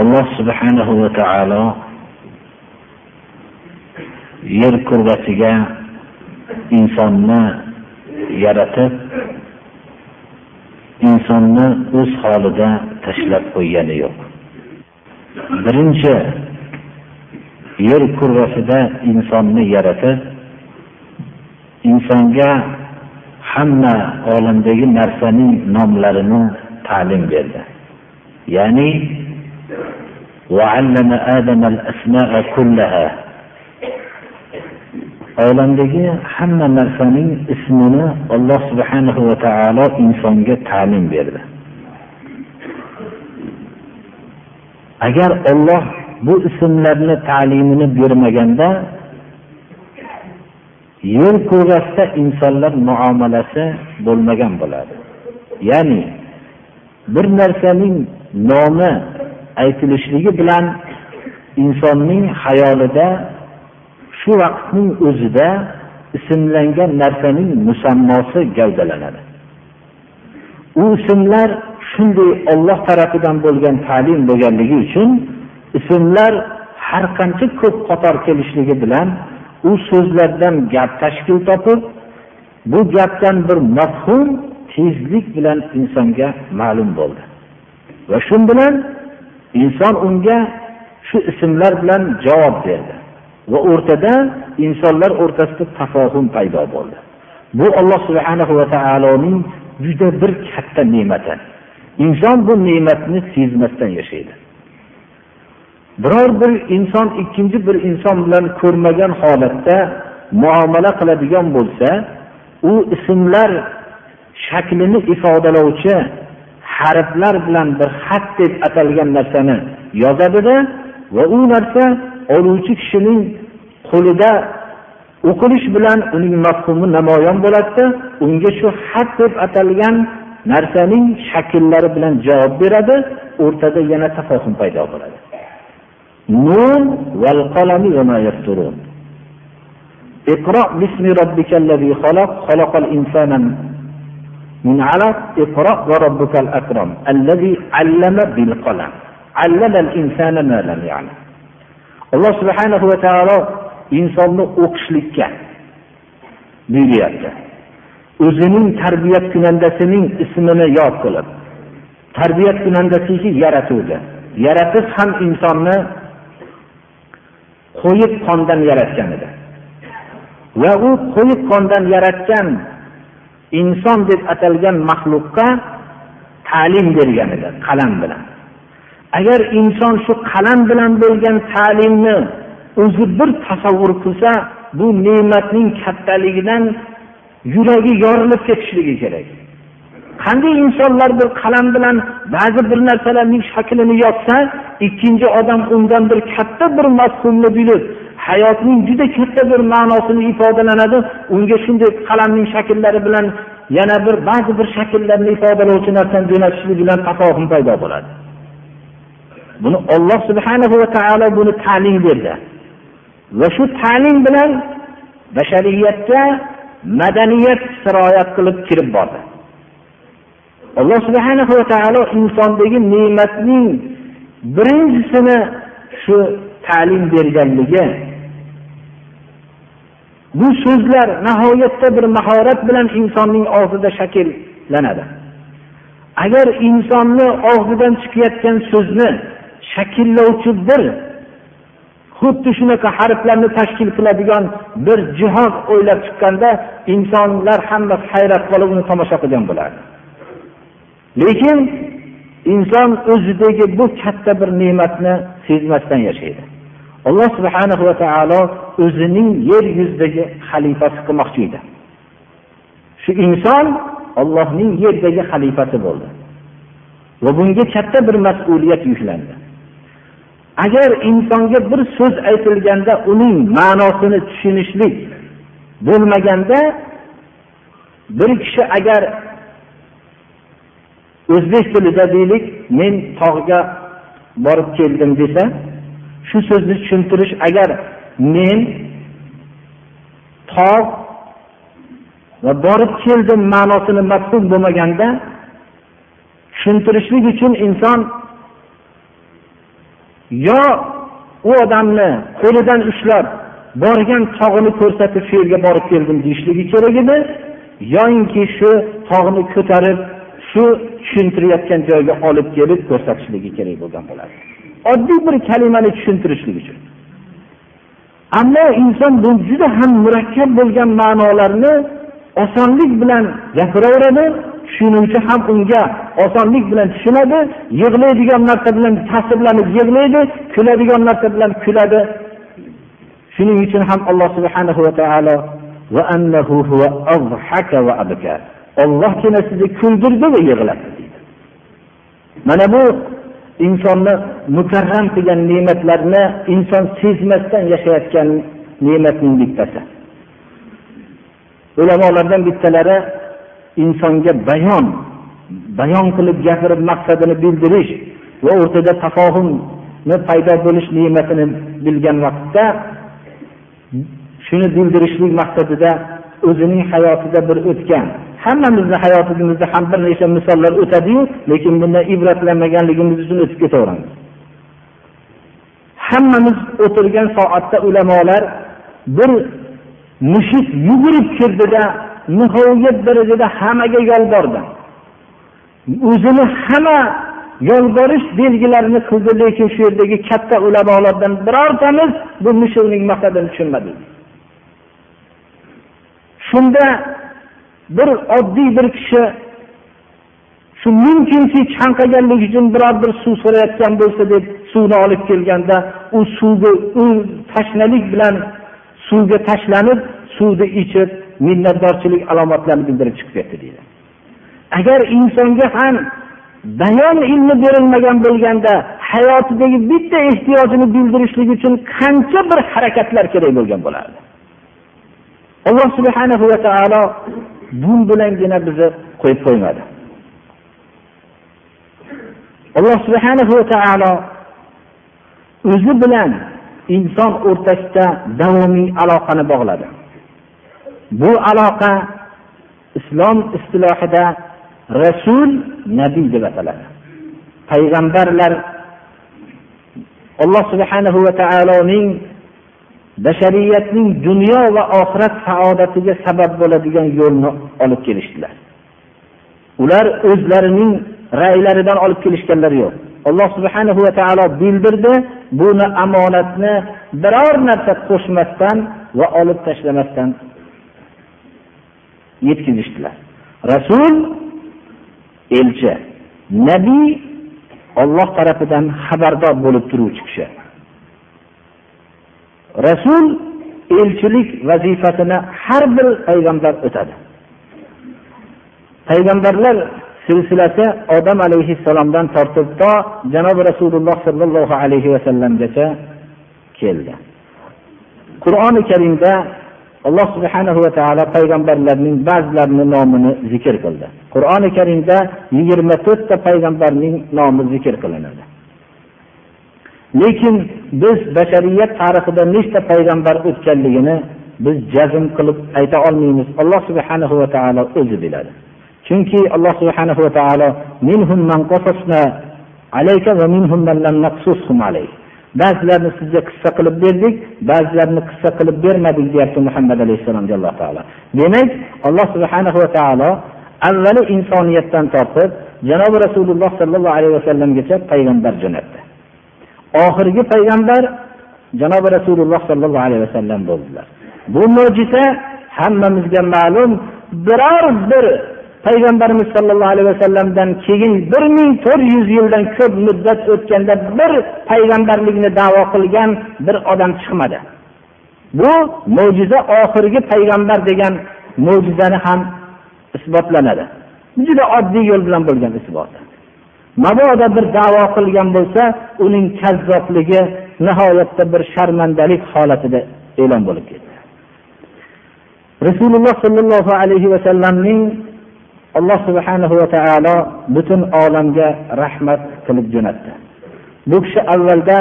Alloh subhanahu va taolo yer kurrasiga insonni yaratib insonni o'z holida tashlab qo'ygani yo'q. Birinchi yer kurrasida insonni yaratib insonga hamma olamdagi narsaning nomlarini ta'lim berdi. Ya'ni وعلم آدم الأسماء كلها olamdagi hamma narsaning ismini alloh subhanahu va taolo insonga ta'lim berdi agar olloh bu ismlarni ta'limini bermaganda yer kurrasida insonlar muomalasi bo'lmagan bo'ladi ya'ni bir narsaning nomi aytilishligi bilan insonning xayolida shu vaqtning o'zida ismlangan narsaning musammosi gavdalanadi. U ismlar shunday olloh tarafidan bo'lgan ta'lim bo'lganligi uchun ismlar har qancha ko'p qator kelishligi bilan u so'zlardan gap tashkil topib bu gapdan bir mafhum tezlik bilan insonga ma'lum bo'ldi. Va shu bilan inson unga shu ismlar bilan javob berdi. Va o'rtada insonlar o'rtasida tafohum paydo bo'ldi. Bu alloh subhanahu va taoloning juda bir katta ne'mati. Inson bu ne'matni sezmasdan yashaydi. Biror bir inson ikkinchi bir inson bilan ko'rmagan holatda muomala qiladigan bo'lsa u ismlar shaklini ifodalovchi harflar bilan bir xat deb atalgan narsani yozadida va u narsa oluvchi kishining qo'lida o'qilish bilan uning mafhumi namoyon bo'ladida unga shu xat deb atalgan narsaning shakllari bilan javob beradi o'rtada yana tafohum paydo bo'ladi nun val qalami va ma yasturun اقرأ باسم ربك الذي خلق خلق الإنسان من علق اقرأ وربك الأكرم الذي علم بالقلم علم الإنسان ما لم يعلم alloh subhanahu va taolo insonni o'qishlikka buyuryapti o'zining tarbiyat kunandasining ismini yod qilib tarbiyat kunandasiga yaratuvdi yaratish ham insonni qo'yiq qondan yaratgan edi va u qo'yiq qondan yaratgan inson deb atalgan maxluqqa ta'lim bergan edi qalam bilan. Agar inson shu qalam bilan bo'lgan ta'limni o'zi bir tasavvur qilsa bu ne'matning kattaligidan yuragi yorilib ketishligi kerak. Qanday insonlar bir qalam bilan ba'zi bir narsalarning shaklini yozsa ikkinchi odam undan bir katta bir mafhumni bilib hayotning juda katta bir ma'nosini ifodalanadi. Unga shunday qalamning shakllari bilan yana bir ba'zi bir shakllarni ifodalovchi narsani jo'natishlik bilan tafohum paydo bo'ladi. Buni olloh subhanahu va taolo buni ta'lim berdi. Va shu ta'lim bilan bashariyatga madaniyat siroyat qilib kirib bordi. Alloh subhanahu va taolo insondagi ne'matning birinchisini shu ta'lim berganligi bu so'zlar nihoyatda bir mahorat bilan insonning og'zida shakllanadi. Agar insonni og'zidan chiqayotgan so'zni shakllovchi bir xuddi shunaqa harflarni tashkil qiladigan bir jihoz o'ylab chiqqanda insonlar hammasi hayrat qolib uni tomosha qilgan bo'lardi. Lekin inson o'zidagi bu katta bir ne'matni sezmasdan yashaydi. Alloh subhanahu va taolo o'zining yer yuzidagi xalifasi qilmoqchi edi. Shu inson ollohning yerdagi xalifasi bo'ldi. Va bunga katta bir mas'uliyat yuklandi. Agar insonga bir so'z aytilganda uning ma'nosini tushunishlik bo'lmaganda bir kishi agar o'zbek tilida deylik men tog'ga borib keldim desa shu so'zni tushuntirish agar men tog' va borib keldim ma'nosini mafhum bo'lmaganda tushuntirishlik uchun inson yo u odamni qo'lidan ushlab borgan tog'ini ko'rsatib shu yerga borib keldim deyishligi kerak edi yoinki shu tog'ni ko'tarib shu tushuntirayotgan joyga olib kelib ko'rsatishligi kerak bo'lgan bo'ladi. Oddiy bir kalimani tushuntirishlik uchun. Ammo inson bu juda ham murakkab bo'lgan ma'nolarni osonlik bilan gapiraveradi tushunuvchi ham unga osonlik bilan tushunadi yig'laydigan narsa bilan ta'sirlanib yig'laydi kuladigan narsa bilan kuladi. Shuning uchun ham alloh subhanahu va taolo ollohgina sizni kuldirdi va yig'latdi deydi. Mana bu insonni mukarram qilgan ne'matlarni inson sezmasdan yashayotgan ne'matning bittasi ulamolardan bittalari insonga bayon bayon qilib gapirib maqsadini bildirish va o'rtada tafohumni paydo bo'lish ne'matini bilgan vaqtda shuni bildirishlik maqsadida o'zining hayotida bir o'tgan hammamizni hayotimizda ham bir necha misollar o'tadiyu lekin bundan ibratlanmaganligimiz uchun o'tib ketaveramiz. Hammamiz o'tirgan soatda ulamolar bir mushuk yugurib kirdida nihoyat darajada hammaga yolbordi. O'zini hamma yolborish belgilarini qildi lekin shu yerdagi katta ulamolardan birortamiz bu mushukning maqsadini tushunmadik. Shunda bir oddiy bir kishi shu mumkinki chanqaganligi uchun biror bir suv so'rayotgan bo'lsa deb suvni olib kelganda u suvga u tashnalik bilan suvga tashlanib suvni ichib minnatdorchilik alomatlarini bildirib chiqib ketdi deydi. Agar insonga ham bayon ilmi berilmagan bo'lganda hayotidagi bitta ehtiyojini bildirishlik uchun qancha bir harakatlar kerak bo'lgan bo'lardi. Alloh subhanahu va taolo bu bilangina bizni qo'yib qo'ymadi. Alloh subhanahu va taolo o'zi bilan inson o'rtasida davomiy aloqani bog'ladi. Bu aloqa islom istilohida rasul nabiy deb ataladi. Payg'ambarlar alloh subhanahu va taoloning bashariyatning dunyo va oxirat saodatiga sabab bo'ladigan yo'lni olib kelishdilar. Ular o'zlarining ra'ylaridan olib kelishganlari yo'q. Alloh subhanahu va taolo bildirdi buni omonatni biror narsa qo'shmasdan va olib tashlamasdan yetkazishdilar rasul elchi nabiy olloh tarafidan xabardor bo'lib turuvchi kishi. Rasul elchilik vazifasini har bir payg'ambar o'tadi. Payg'ambarlar silsilasi odam alayhissalomdan tortib to janobi rasululloh sollallohu alayhi vasallamgacha keldi. Qur'oni karimda alloh subhanahu va taolo payg'ambarlarning ba'zilarini nomini zikr qildi. Qur'oni karimda yigirma to'rtta payg'ambarning nomi zikr qilinadi. Lekin biz bashariyat tarixida nechta payg'ambar o'tganligini biz jazm qilib ayta olmaymiz. Alloh subhanahu va taolo o'zi biladi. Chunki alloh subhanahu va taolo minhum man qasasna alayka va minhum man lam naqsushum alayk ba'zilarini sizga qissa qilib berdik ba'zilarini qissa qilib bermadik deyapti muhammad alayhissalomga alloh taolo. Demak alloh subhanahu va taolo avvali insoniyatdan tortib janobi rasululloh sollallohu alayhi vasallamgacha payg'ambar jo'natdi. Oxirgi payg'ambar janobi rasululloh sollallohu alayhi vasallam bo'ldilar. Bu mo'jiza hammamizga ma'lum. Biror bir payg'ambarimiz sollallohu alayhi vasallamdan keyin bir ming to'rt yuz yildan ko'p muddat o'tganda bir payg'ambarlikni davo qilgan bir odam chiqmadi. Bu mo'jiza oxirgi payg'ambar degan mo'jizani ham isbotlanadi. Juda oddiy yo'l bilan bo'lgan isboti mabodo bir da'vo qilgan bo'lsa uning kazzobligi nihoyatda bir sharmandalik holatida e'lon bo'lib ketdi. Rasululloh sollallohu alayhi vasallamning alloh subhanahu va taolo butun olamga rahmat qilib jo'natdi. Bu kishi avvalda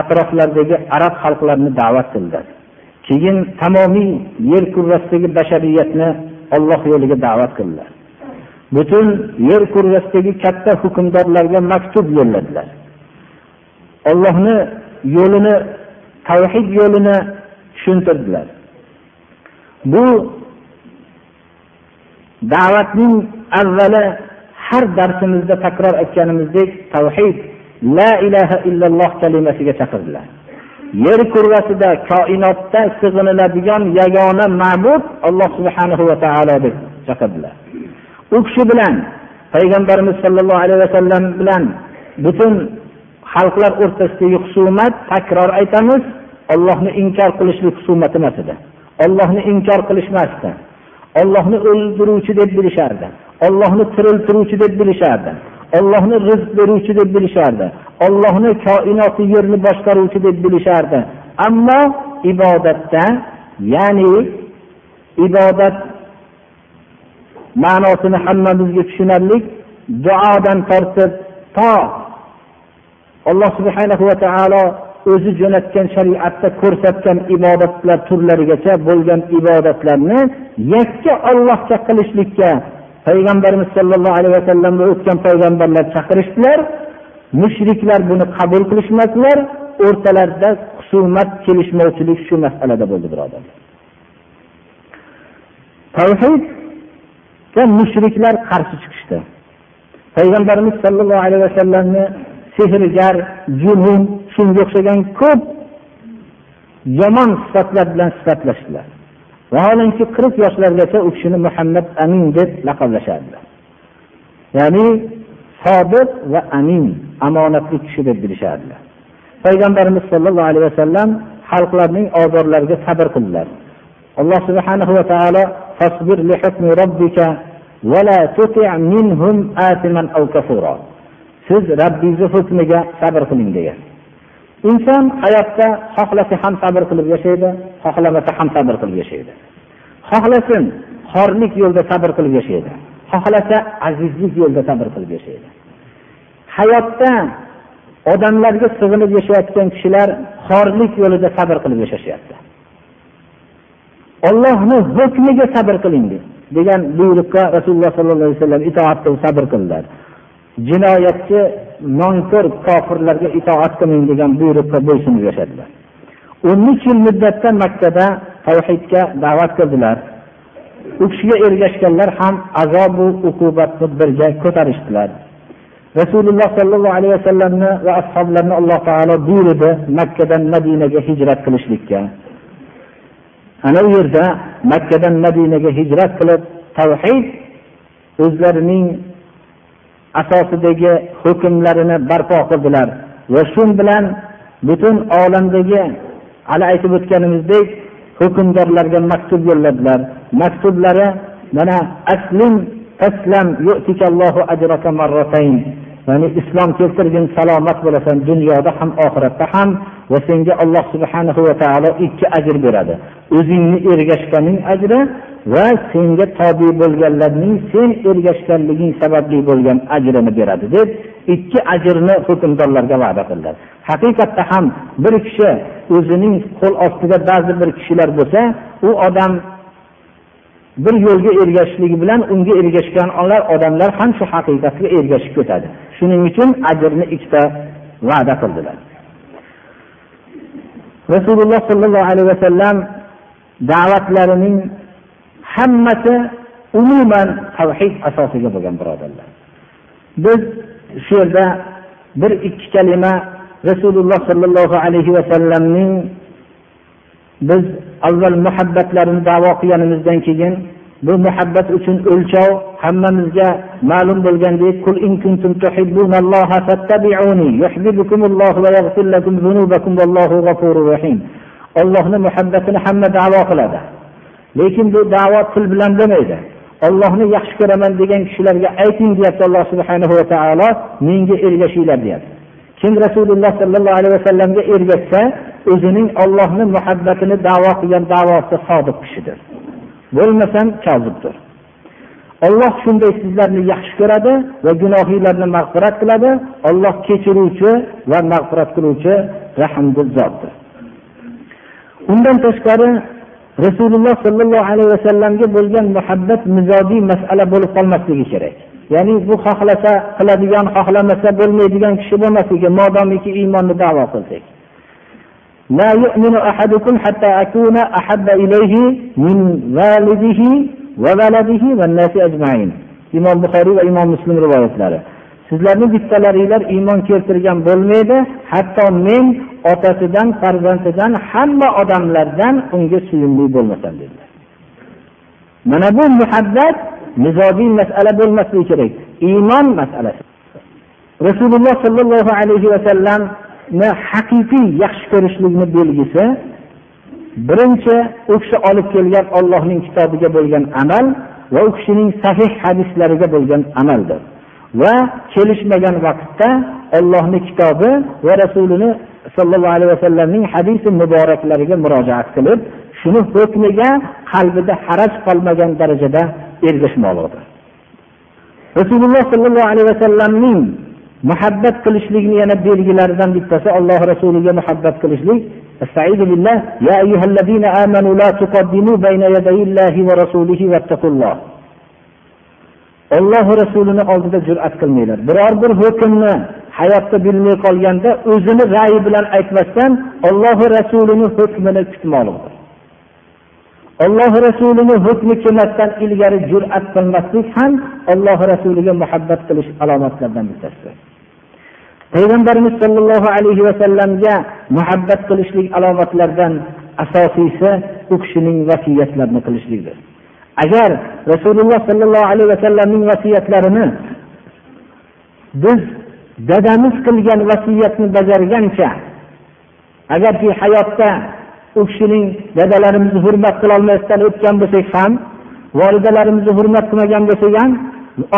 atroflardagi arab xalqlarini da'vat qildi. Keyin tamomiy yer kurrasidagi bashariyatni olloh yo'liga da'vat qildilar butun yer kurrasidagi katta hukmdorlarga maktub yo'lladilar. Ollohni yo'lini tavhid yo'lini tushuntirdilar. Bu da'vatning avvali har darsimizda takror aytganimizdek tavhid la ilaha illalloh kalimasiga chaqirdilar. Yer kurrasida koinotda sig'iniladigan yagona ma'bud alloh subhanahu va taolo deb chaqirdilar. U kishi bilan payg'ambarimiz sollallohu alayhi vasallam bilan butun xalqlar o'rtasidagi husumat takror aytamiz ollohni inkor qilishlik husumat emas edi. Ollohni inkor qilishmasdi ollohni o'ldiruvchi deb bilishardi. Ollohni tiriltiruvchi deb bilishardi. Ollohni rizq beruvchi deb bilishardi. Ollohni koinoti yerni boshqaruvchi deb bilishardi. Ammo ibodatda ya'ni ibodat ma'nosini hammamizga tushunarli duodan tortib to alloh subhanahu va taolo o'zi jo'natgan shariatda ko'rsatgan ibodatlar turlarigacha bo'lgan ibodatlarni yakka ollohga qilishlikka payg'ambarimiz sollallohu alayhi vasallam va o'tgan payg'ambarlar chaqirishdilar. Mushriklar buni qabul qilishmasdilar. O'rtalarida husumat kelishmovchilik shu masalada bo'ldi birodarlar. Va mushriklar qarshi chiqishdi. Payg'ambarimiz sollallohu alayhi vasallamni sehrgar julum shunga o'xshagan ko'p yomon sifatlar bilan sifatlashdilar. Vaholanki qirq yoshlargacha u kishini muhammad amin deb laqablashardilar. Ya'ni sodiq va amin omonatli kishi deb bilishardilar. Payg'ambarimiz sollallohu alayhi vasallam xalqlarning ozorlariga sabr qildilar. Alloh subhanahu va taolo fasbir li hukmi robbika ولا تطع منهم آثما أو كفورا siz rabbingizni hukmiga sabr qiling degan inson hayotda xohlasa ham sabr qilib yashaydi xohlamasa ham sabr qilib yashaydi xohlasin xorlik yo'lida sabr qilib yashaydi xohlasa azizlik yo'lida sabr qilib yashaydi hayotda odamlarga sig'inib yashayotgan kishilar xorlik yo'lida sabr qilib yashashyapti ollohni hukmiga sabr qiling degan buyruqqa rasululloh sollallohu alayhi vasallam itoat qilib sabr qildilar. Jinoyatchi nonko'r kofirlarga itoat qiling degan buyruqqa bo'ysunib yashadilar. O'n uch yil muddatda makkada tavhidga da'vat qildilar. U kishiga ergashganlar ham azobu uqubatni birga ko'tarishdilar. Rasululloh sollallohu alayhi vasallamni va ashoblarni alloh taolo buyurdi makkadan madinaga hijrat qilishlikka. Ana u yerda makkadan madinaga hijrat qilib tavhid o'zlarining asosidagi hukmlarini barpo qildilar. Va shu bilan butun olamdagi hali aytib o'tganimizdek hukmdorlarga maktub yo'lladilar. Maktublari mana aslim taslam ya'ni islom keltirgin salomat bo'lasan dunyoda ham oxiratda ham va senga alloh subhanahu va taolo ikki ajr beradi. O'zingni ergashganing ajri va senga tobe bo'lganlarning sen ergashganliging sababli bo'lgan ajrini beradi deb ikki ajrni hukmdorlarga va'da qildilar. Haqiqatda ham bir kishi o'zining qo'l ostida ba'zi bir kishilar bo'lsa u odam bir yo'lga ergashishligi bilan unga ergashgan odamlar ham shu haqiqatga ergashib ketadi. Shuning uchun ajrni ikkita va'da qildilar. Rasululloh sollallohu alayhi vasallam da'vatlarining hammasi umuman tavhid asosiga bo'lgan birodarlar. Biz shu yerda bir ikki kalima rasululloh sollallohu alayhi vasallamning biz avval muhabbatlarini davo qilganimizdan keyin bu muhabbat uchun o'lchov hammamizga ma'lum bo'lgandek qul in kuntum tuhibbunalloha fattabi'uni yuhibbukumullohu va yaghfir lakum zunubakum vallohu g'afurur rahim. Allohning muhabbatini hamma da'vo qiladi. Lekin bu da'vo til bilan bo'lmaydi. Ollohni yaxshi ko'raman degan kishilarga ayting deyapti alloh subhanahu va taolo menga ergashinglar deyapti. Kim rasululloh sollallohu alayhi vasallamga ergashsa o'zining ollohni muhabbatini davo qilgan davosida sodiq kishidir. Bo'lmasam kozibdir olloh shunday sizlarni yaxshi ko'radi va gunohinglarni mag'firat qiladi. Olloh kechiruvchi va mag'firat qiluvchi rahmdil zotdir. Undan tashqari rasululloh sollallohu alayhi vasallamga bo'lgan muhabbat mizojiy masala bo'lib qolmasligi kerak. ya'ni bu xohlasa qiladigan xohlamasa bo'lmaydigan kishi bo'lmasligi modomiki iymonni davo qilsak لا يؤمن أحدكم حتى أكون أحب إليه من والده وولده والناس أجمعين imom buxoriy va imom muslim rivoyatlari sizlarni bittalaringlar iymon keltirgan bo'lmaydi hatto men otasidan farzandidan hamma odamlardan unga suyumli bo'lmasam dedilar mana bu muhabbat mizojiy masala bo'lmasligi kerak. Iymon masalasi. Rasululloh sollallohu alayhi vasallamni haqiqiy yaxshi ko'rishlikni belgisi birinchi u kishi olib kelgan ollohning kitobiga bo'lgan amal va u kishining sahih hadislariga bo'lgan amaldir. Va kelishmagan vaqtda ollohni kitobi va rasulini sollallohu alayhi vasallamning hadisi muboraklariga murojaat qilib shuni hukmiga qalbida haraj qolmagan darajada ergashmoqlidir rasululloh sollallohu alayhi vasallamning muhabbat qilishlikni yana belgilaridan bittasi alloh rasuliga muhabbat qilishlik استعيذ بالله يا أيها الذين آمنوا لا تقدموا بين يدي الله ورسوله واتقوا الله olloh rasulini oldida jur'at qilmanglar biror bir hukmni hayotda bilmay qolganda o'zini ra'yi bilan aytmasdan olloh rasulini hukmini kutmoqlikdir olloh rasulini hukmi kelmasdan ilgari jur'at qilmaslik ham olloh rasuliga muhabbat qilish alomatlaridan bittasi. Payg'ambarimiz sollallohu alayhi vasallamga muhabbat qilishlik alomatlaridan asosiysi u kishining vasiyatlarini qilishlikdir. Agar rasululloh sollallohu alayhi vasallamning vasiyatlarini biz dadamiz qilgan vasiyatni bajargancha agarki hayotda u kishining dadalarimizni hurmat qilolmasdan o'tgan bo'lsak ham volidalarimizni hurmat qilmagan bo'lsak ham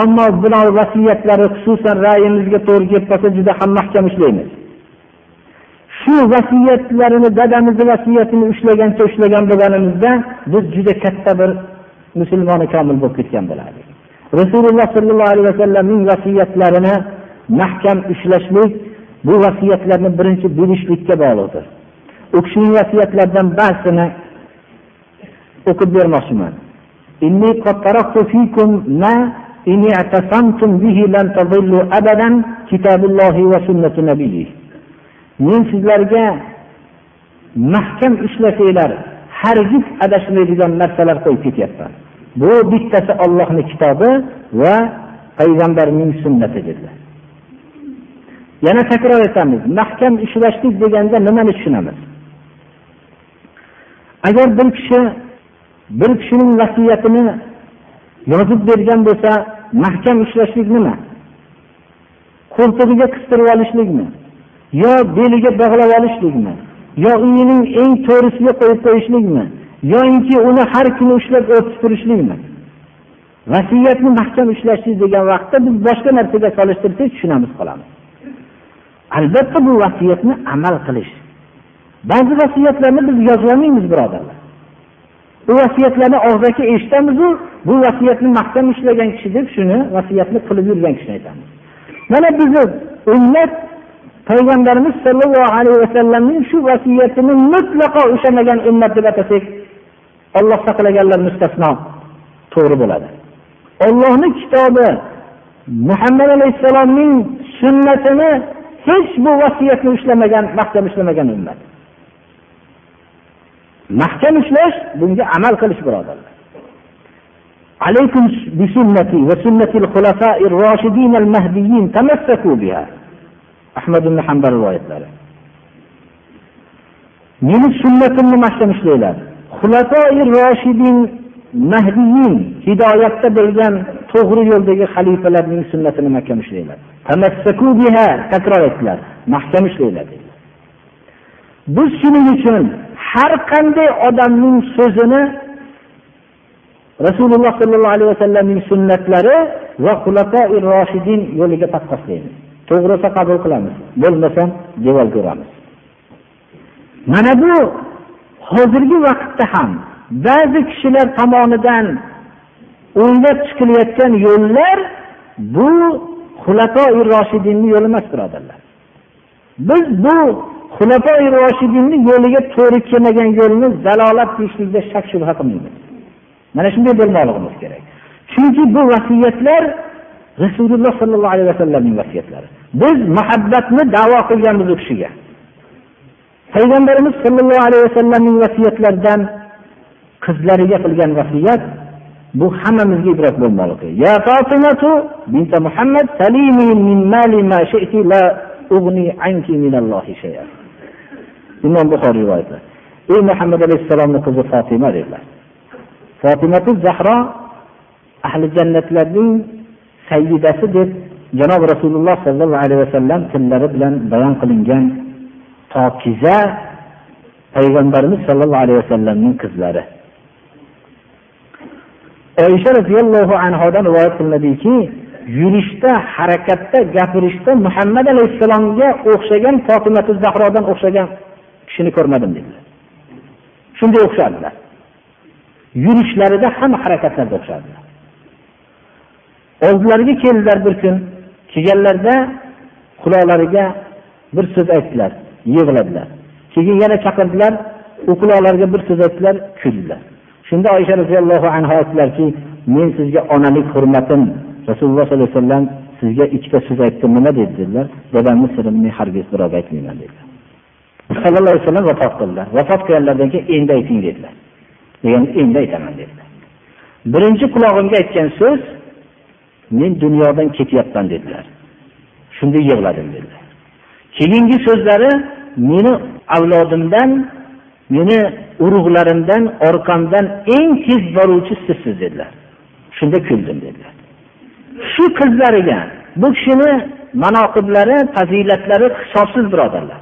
ammo bular vasiyatlari xususan ra'yimizga to'g'ri kelib qolsa juda ham mahkam ushlaymiz shu vasiyatlarini dadamizni vasiyatini ushlagancha ushlagan bo'lganimizda biz juda katta bir musulmoni komil bo'lib ketgan bo'lardik. Rasululloh sollallohu alayhi vasallamning vasiyatlarini mahkam ushlashlik bu vasiyatlarni birinchi bilishlikka bog'liqdir. u kishining vasiyatlaridan ba'zisini o'qib bermoqchiman إن اعتصمتم به لن تضلوا أبدا كتاب الله وسنة نبيه men sizlarga mahkam ishlasanglar hargiz adashmaydigan narsalar qo'yib ketyapman bu bittasi ollohni kitobi va payg'ambarning sunnati dedilar yana takror etamiz mahkam ishlashlik deganda nimani tushunamiz Agar bir kishi bir kishining vasiyatini yozib bergan bo'lsa mahkam ushlashlik nima? Qo'ltig'iga qistirib olishlikmi? Yo beliga bog'lab olishlikmi? Yo uyining eng to'risiga qo'yib qo'yishlikmi? Yoinki uni har kuni ushlab o'tib turishlikmi? Vasiyatni mahkam ushlashlik degan vaqtda biz boshqa narsaga solishtirsak tushunamiz qolamiz. Albatta bu vasiyatni amal qilish ba'zi vasiyatlarni biz yozolmaymiz birodarlar. Bu vasiyatlarni og'zaki eshitamizu bu vasiyatni mahkam ushlagan kishi deb shuni vasiyatni qilib yurgan kishini aytamiz. Mana bizni ummat payg'ambarimiz sollallohu alayhi vasallamning shu vasiyatini mutlaqo ushlamagan ummat deb atasak olloh saqlaganlar mustasno to'g'ri bo'ladi. Ollohni kitobi muhammad alayhissalomning sunnatini hech bu vasiyatni ushlamagan mahkam ushlamagan ummat. mahkam ushlash bunga amal qilish birodarlar عليكم بسنتي وسنة الخلفاء الراشدين المهديين تمسكوا بها أحمد بن حنبل rivoyatlari meni sunnatimni mahkam ishlanglar xulafoi roshidin mahdiyin hidoyatda bo'lgan to'g'ri yo'ldagi xalifalarning sunnatini mahkam ushlanglar takror aytdilar mahkam ushlanglar dedilar biz shuning uchun har qanday odamning so'zini rasululloh sollallohu alayhi vasallamning sunnatlari va xulafoi roshidin yo'liga taqqoslaymiz to'g'ri qabul qilamiz bo'lmasa devorga uramiz mana bu hozirgi vaqtda ham ba'zi kishilar tomonidan o'ylab chiqilayotgan yo'llar bu xulafoi roshidinni yo'li emas birodarlar. Biz bu xulafoi roshidinni yo'liga to'g'ri kelmagan yo'lni zalolat deyishlikda shak shubha qilmaymiz mana shunday bo'lmoqligimiz kerak. Chunki bu vasiyatlar rasululloh sollallohu alayhi vasallamning vasiyatlari. Biz muhabbatni davo qilganmiz u kishiga. Payg'ambarimiz sollallohu alayhi vasallamning vasiyatlaridan qizlariga qilgan vasiyat bu hammamizga ibrat bo'lmoqligi. Ya fatimatu binta muhammad salimi min mali ma shi'ti la ugni anki minallohi shay'an. Imom buxoriy rivoyati ey muhammad alayhissalomni qizi fotima dedilar. Fotimatu zahro ahli jannatlarning sayyidasi deb janob rasululloh sollallohu alayhi vasallam tillari bilan bayon qilingan pokiza payg'ambarimiz sollallohu alayhi vasallamning qizlari. Oysha roziyallohu anhodan rivoyat qilinadiki yurishda harakatda gapirishda muhammad alayhissalomga o'xshagan fotimatu zahrodan o'xshagan kishini ko'rmadim dedilar. Shunday o'xshardilar. Yurishlarida hamma harakatlarida o'xshardilar. Oldilariga keldilar bir kun kelganlarida quloqlariga bir so'z aytdilar yig'ladilar. Keyin yana chaqirdilar u quloqlariga bir so'z aytdilar kuldilar. Shunda oysha roziyallohu anhu aytdilarki men sizga onalik hurmatim rasululloh sollallohu alayhi vasallam sizga ikkita so'z aytdim nima dedilar. Dadamni sirini men hargiz birovga aytmayman dedilar. Sallallohu alayhi vasallam vafot qildilar. Vafot qilganlaridan keyin endi ayting dedilar. Degan endi aytaman dedilar. Birinchi qulog'imga aytgan so'z men dunyodan ketyapman dedilar. Shunda yig'ladim dedilar. Keyingi so'zlari meni avlodimdan meni urug'larimdan orqamdan eng tez boruvchi sizsiz dedilar. Shunda kuldim dedilar. Shu qizlariga bu kishini manoqiblari fazilatlari hisobsiz birodarlar.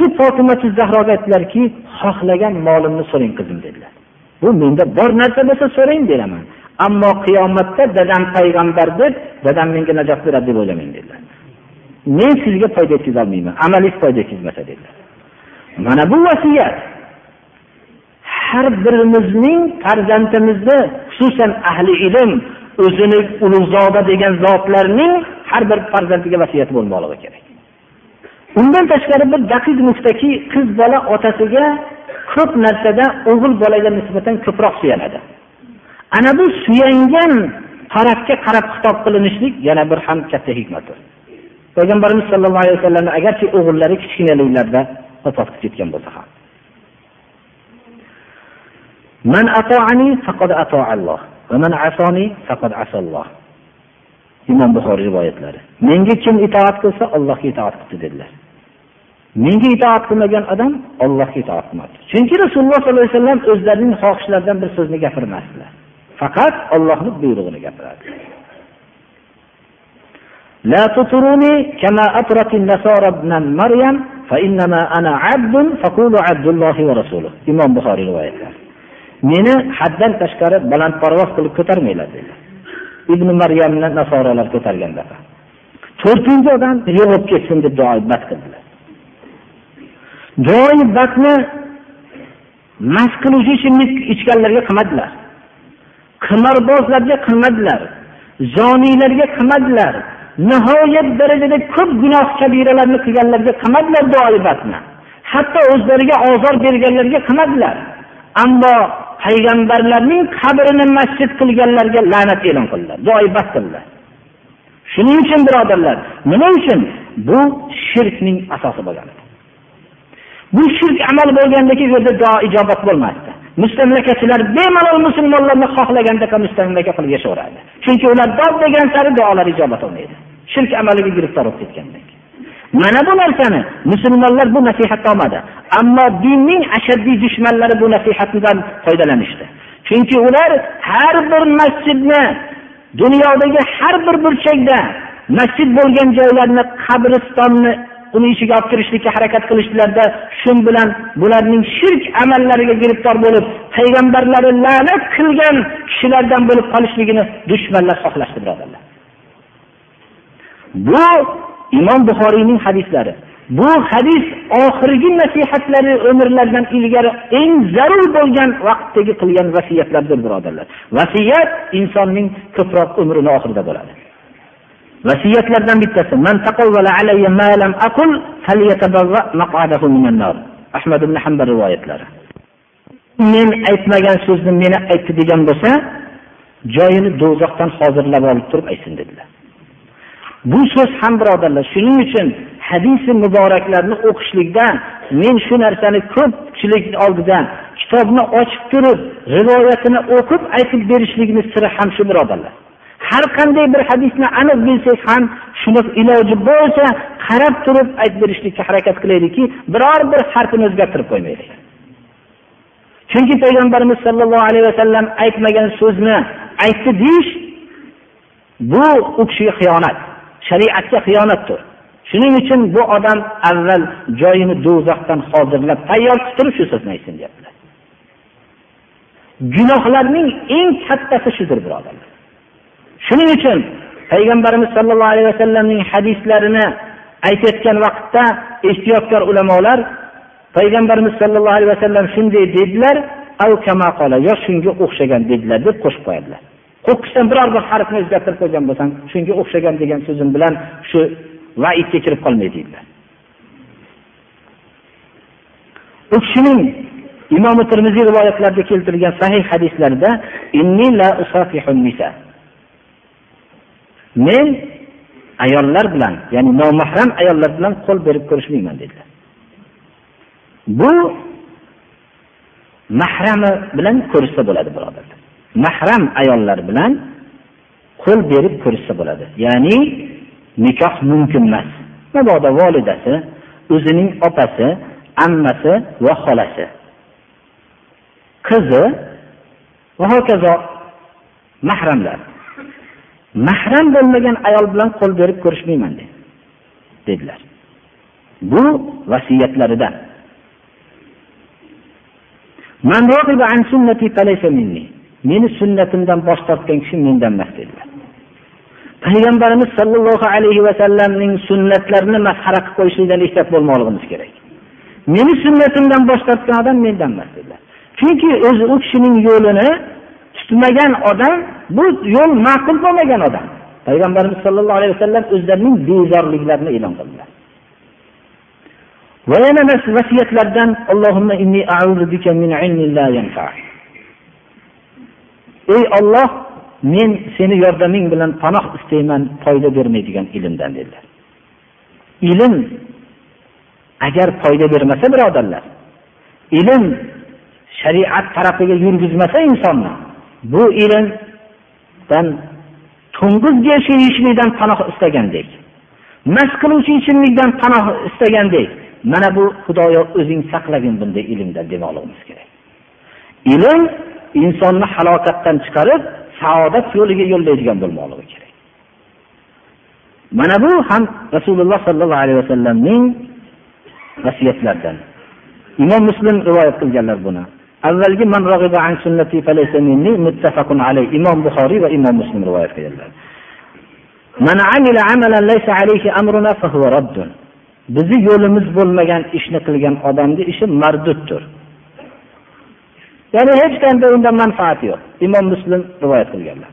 Shu fotimatu zahroga aytdilarki xohlagan molimni so'rang qizim dedilar. Bu menda bor narsa bo'lsa so'rang beraman ammo qiyomatda dadam payg'ambar deb dadam menga najot beradi deb o'ylamang dedilar. Men sizga foyda yetkazolmayman amaliy foyda yetkazmasa dedilar. Mana bu vasiyat. Har birimizning farzandimizni xususan ahli ilm o'zini ulug'zoda degan zotlarning har bir farzandiga vasiyat bo'lmoqligi kerak. undan tashqari bir daqiq nuqtaki qiz bola otasiga ko'p narsada o'g'il bolaga nisbatan ko'proq suyanadi ana bu suyangan tarafga qarab xitob qilinishlik yana bir ham katta hikmatdir payg'ambarimiz sollallohu alayhi vasallamni agarchi o'g'illari kichkinaliklarida vafot qilib ketgan bo'lsa ham Man atoani faqad atoalloh va man asoni faqad asalloh. Imom Buxoriy rivoyatlari. Menga kim itoat qilsa, Allohga itoat qildi dedilar. menga itoat qilmagan odam ollohga itoat qilmadi. Chunki Rasululloh sollallohu alayhi vasallam o'zlarining xohishlaridan bir so'zni gapirmasdilar. Faqat Allohning buyrug'ini gapiradi. La kama Maryam fa innama ana abdun rasuluh. Imom Buxoriy rivoyatlari. Meni haddan tashqari balandparvoz qilib ko'tarmanglar dedi. Ibn Maryamni nasoralar ko'targanda. To'rtinchi odam yo'q bo'lib ketsin deb duo qildilar. Duoibatni mast qiluvchi ichimlik ichganlarga qilmadilar. Qimorbozlarga qilmadilar. Zoniylarga qilmadilar. Nihoyat darajada ko'p gunoh kabiralarni qilganlarga qilmadilar duoibatni hatto o'zlariga ozor berganlarga qilmadilar. Ammo payg'ambarlarning qabrini masjid qilganlarga la'nat e'lon qildilar. Duoibat qildilar. Shuning uchun birodarlar nima uchun bu shirkning asosi bo'lgan? Bu shirk amal bo'lgandaki u yerda duo ijobat bo'lmasdi. Mustamlakachilar bemalol musulmonlarni xohlagandaqa mustamlaka qilib yashayveradi chunki ular dod degan sari duolar ijobat bo'lmaydi shirk amaliga giriftor bo'lib ketgandan mana bu narsani musulmonlar bu nasihatni olmadi. Ammo dinning ashaddiy dushmanlari bu nasihatdan foydalanishdi. Chunki ular har bir masjidni dunyodagi har bir burchakda masjid bo'lgan joylarni qabristonni uni ishiga olib kirishlikka harakat qilishdilarda shu bilan bularning shirk amallariga giriftor bo'lib payg'ambarlari la'nat qilgan kishilardan bo'lib qolishligini dushmanlar xohlashdi birodarlar. Bu imom buxoriyning hadislari. Bu hadis oxirgi nasihatlari umrlaridan ilgari eng zarur bo'lgan vaqtdagi qilgan vasiyatlardir birodarlar. Vasiyat insonning ko'proq umrini oxirida bo'ladi. Vasiyatlardan bittasi man alayya ma lam aqul maq'adahu minan nar. Ahmad ibn hanbal rivoyatlari. Men aytmagan so'zni meni aytdi degan bo'lsa joyini do'zaxdan hozirlab olib turib aytsin dedilar. Bu so'z ham birodarlar shuning uchun hadisi muboraklarni o'qishlikda men shu narsani ko'pchilik oldida kitobni ochib turib rivoyatini o'qib aytib berishlikni siri ham shu birodarlar. Har qanday bir hadisni aniq bilsak ham shuni iloji bo'lsa qarab turib aytib berishlikka harakat qilaylikki biror bir harfini o'zgartirib qo'ymaylik. Chunki payg'ambarimiz sollallohu alayhi vasallam aytmagan so'zni aytdi deyish bu u kishiga xiyonat shariatga xiyonatdir. Shuning uchun bu odam avval joyini do'zaxdan hozirlab tayyor qilib turib shu so'zni aytsin deyaptilar. Gunohlarning eng kattasi shudir birodarlar. Shuning uchun payg'ambarimiz sollallohu alayhi vasallamning hadislarini aytayotgan vaqtda ehtiyotkor ulamolar payg'ambarimiz sollallohu alayhi vasallam shunday dedilar yo shunga o'xshagan dedilar deb qo'shib qo'yadilar. Qo'qqisdan biror bir harfni o'zgartirib qo'ygan bo'lsang shunga o'xshagan degan so'zim bilan shu vaidga kirib qolmay deydilar u kishining imom termiziy rivoyatlarida keltirilgan sahih hadislarida men ayollar bilan ya'ni nomahram ayollar bilan qo'l berib ko'rishmayman dedilar. Bu mahrami bilan ko'rishsa bo'ladi birodarlar mahram ayollar bilan qo'l berib ko'rishsa bo'ladi. Ya'ni nikoh mumkin emas. Mabodo volidasi o'zining opasi ammasi va xolasi. Qizi va hokazo mahramlar. Mahram bo'lmagan ayol bilan qo'l berib ko'rishmayman de dedilar. Bu vasiyatlarida. Meni sunnatimdan bosh tortgan kishi mendan emas dedilar. Payg'ambarimiz sollallohu alayhi vasallamning sunnatlarini masxara qilib qo'yishlikdan ehtiyot bo'lmoqligimiz kerak. Meni sunnatimdan bosh tortgan odam mendan emas dedilar. Chunki o'zi u kishining yo'lini tutmagan odam bu yo'l ma'qul bo'lmagan odam. Payg'ambarimiz sollallohu alayhi vasallam o'zlarining bezorliklarini e'lon qildilar. Va yana vasiyatlardan ey olloh men seni yordaming bilan panoh istayman foyda bermaydigan ilmdan dedilar. Ilm agar foyda bermasa birodarlar ilm shariat tarafiga yurgizmasa insonni bu ilmdan to'ng'iz go'shti yeyishlikdan panoh istagandek mast qiluvchi ichimlikdan panoh istagandek mana bu xudoyo o'zing saqlagin bunday ilmdan demoqligimiz kerak. Ilm insonni halokatdan chiqarib saodat yo'liga yo'llaydigan bo'lmoqligi kerak. Mana bu ham rasululloh sollallohu alayhi vasallamning vasiyatlaridan imom muslim rivoyat qilganlar buni. Avvalgi man an sunnati falaysa minni muttafaqun alayh. Imom buxoriy va imom muslim rivoyat qilganlar man amila amalan laysa alayhi amruna fahuva raddun. Bizni yo'limiz bo'lmagan ishni qilgan odamni ishi marduddir. Ya'ni hech qanday undan manfaat yo'q. Imom muslim rivoyat qilganlar.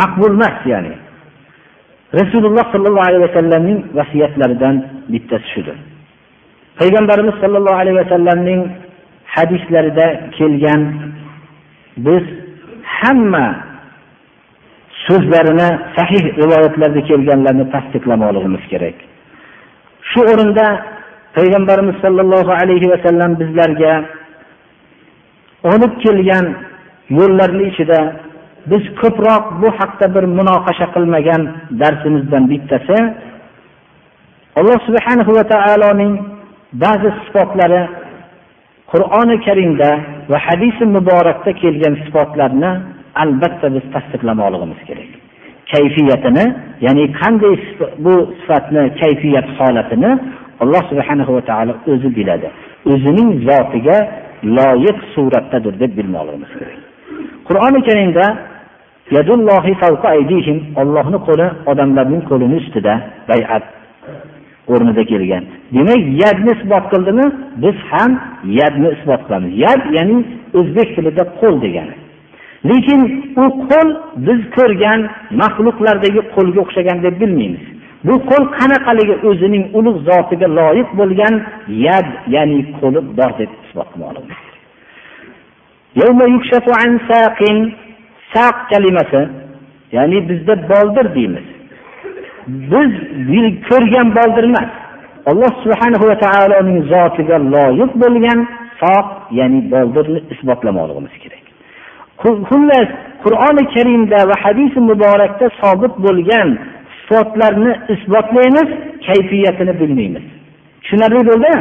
Maqbul emas ya'ni. Rasululloh sollallohu alayhi vasallamning vasiyatlaridan bittasi shudir. Payg'ambarimiz sollallohu alayhi vasallamning hadislarida kelgan biz hamma so'zlarini sahih rivoyatlarda kelganlarni tasdiqlamoqligimiz kerak. Shu o'rinda payg'ambarimiz sollallohu alayhi vasallam bizlarga olib kelgan yo'llarni ichida biz ko'proq bu haqda bir munoqasha qilmagan darsimizdan bittasi alloh subhanahu va taoloning ba'zi sifatlari qur'oni karimda va hadisi muborakda kelgan sifatlarni albatta biz tasdiqlamoqligimiz kerak. Kayfiyatini ya'ni qanday bu sifatni kayfiyat holatini alloh subhanahu va taolo o'zi biladi. O'zining zotiga loyiq suratdadir deb bilmoqligimiz kerak. Qur'oni karimda ollohni qo'li odamlarning qo'lini ustida bayat o'rnida kelgan. Demak yadni isbot qildimi? Biz ham yadni isbot qilamiz. Yad ya'ni o'zbek tilida qo'l degani. Lekin u qo'l biz ko'rgan maxluqlardagi qo'lga o'xshagan deb bilmaymiz. Bu qo'l qanaqaligi o'zining ulug' zotiga loyiq bo'lgan yad ya'ni qo'li bor deb isbot saq kalimasi ya'ni bizda boldir deymiz. Biz ko'rgan boldir emas. Alloh subhanahu va taoloning zotiga loyiq bo'lgan soq ya'ni boldirni isbotlamoqligimiz kerak. Xullas qur'oni karimda va hadisi muborakda sobit bo'lgan sifatlarni isbotlaymiz kayfiyatini bilmaymiz. Tushunarli bo'ldi?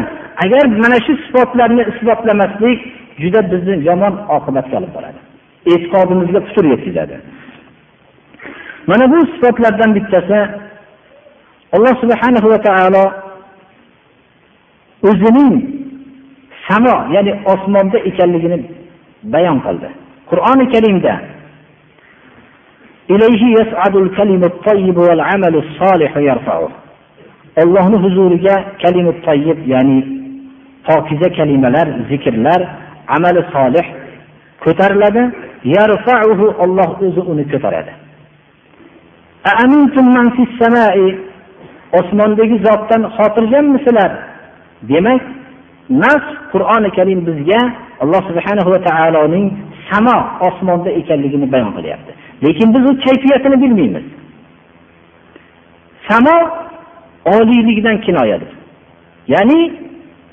Agar mana shu sifatlarni isbotlamaslik juda bizni yomon oqibatga olib boradi. E'tiqodimizga putur yetkazadi. Mana bu sifatlardan bittasi alloh subhanahu va taolo o'zining samo ya'ni osmonda ekanligini bayon qildi. Qur'oni karimda ollohni huzuriga kalimu toyib ya'ni pokiza kalimalar zikrlar amali solih ko'tariladi. Olloh o'zi uni ko'taradi. osmondagi zotdan xotirjammisizlar demak nas qur'oni karim bizga alloh subhana va taoloning samo osmonda ekanligini bayon qilyapti. Lekin biz u kayfiyatini bilmaymiz. Samo oliylikdan kinoyadir. Ya'ni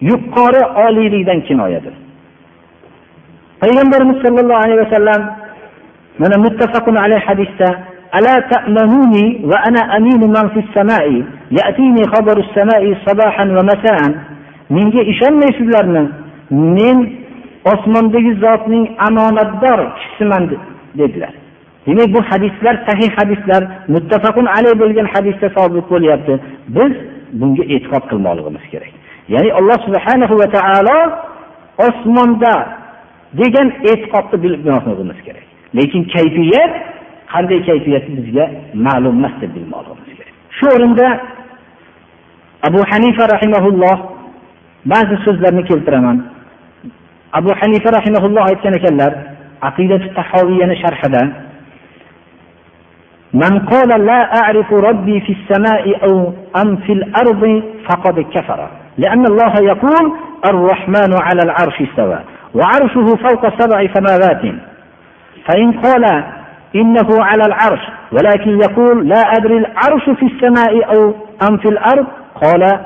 yuqori oliylikdan kinoyadir. Payg'ambarimiz sollallohu alayhi vasallam mana muttafaqun alayhi hadisda ala ta'manuni va ana aminu man fis samai? menga ishonmaysizlarmi? Men osmondagi zotning amonatdor kishisiman dedilar. Demak bu hadislar sahih hadislar muttafaqun alay bo'lgan hadisda sobit bo'lyapti. Biz bunga e'tiqod qilmoqligimiz kerak. Ya'ni alloh subhana va taolo osmonda degan e'tiqodni bilmoqligimiz kerak. Lekin kayfiyat qanday kayfiyati bizga ma'lum emas deb bilmoqligimiz shu o'rinda abu hanifa rahimaulloh ba'zi so'zlarni keltiraman abu hanifa rahimaulloh aytgan ekanlar aqidati tahoviyani sharhida من قال لا أعرف ربي في السماء أو أم في الأرض فقد كفر لأن الله يقول الرحمن على العرش استوى وعرشه فوق سبع سماوات فإن قال إنه على العرش ولكن يقول لا أدري العرش في السماء أو أم في الأرض. قال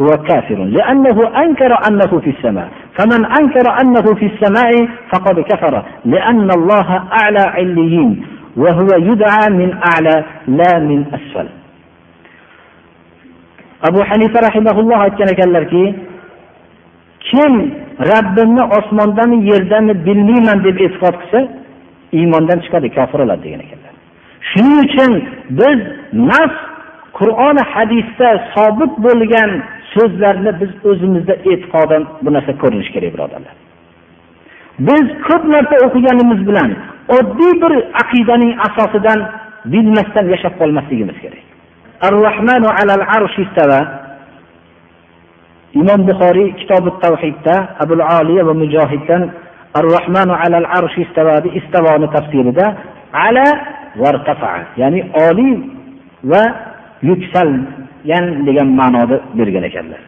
هو كافر لأنه أنكر أنه في السماء. فمن أنكر أنه في السماء فقد كفر لأن الله أعلى عليين وهو يدعى من أعلى لا من أسفل. abu hanifa rahimaulloh aytgan ekanlarki kim rabbimni osmondami yerdami bilmayman deb e'tiqod qilsa iymondan chiqadi kofir bo'ladi degan ekanlar shuning uchun biz nas qur'oni hadisda sobit bo'lgan so'zlarni biz o'zimizda e'tiqodan bu narsa ko'rinishi kerak birodarlar. Biz ko'p narsa o'qiganimiz bilan oddiy bir aqidaning asosidan bilmasdan yashab qolmasligimiz kerak. Ar rohmanu alal arshi imom buxoriy kitobi tavhidda abul oliya va mujohiddan ar rohmanu alal arshi istavoni tafsirida ala ya'ni oliy va yuksalgan degan ma'noda bergan ekanlar.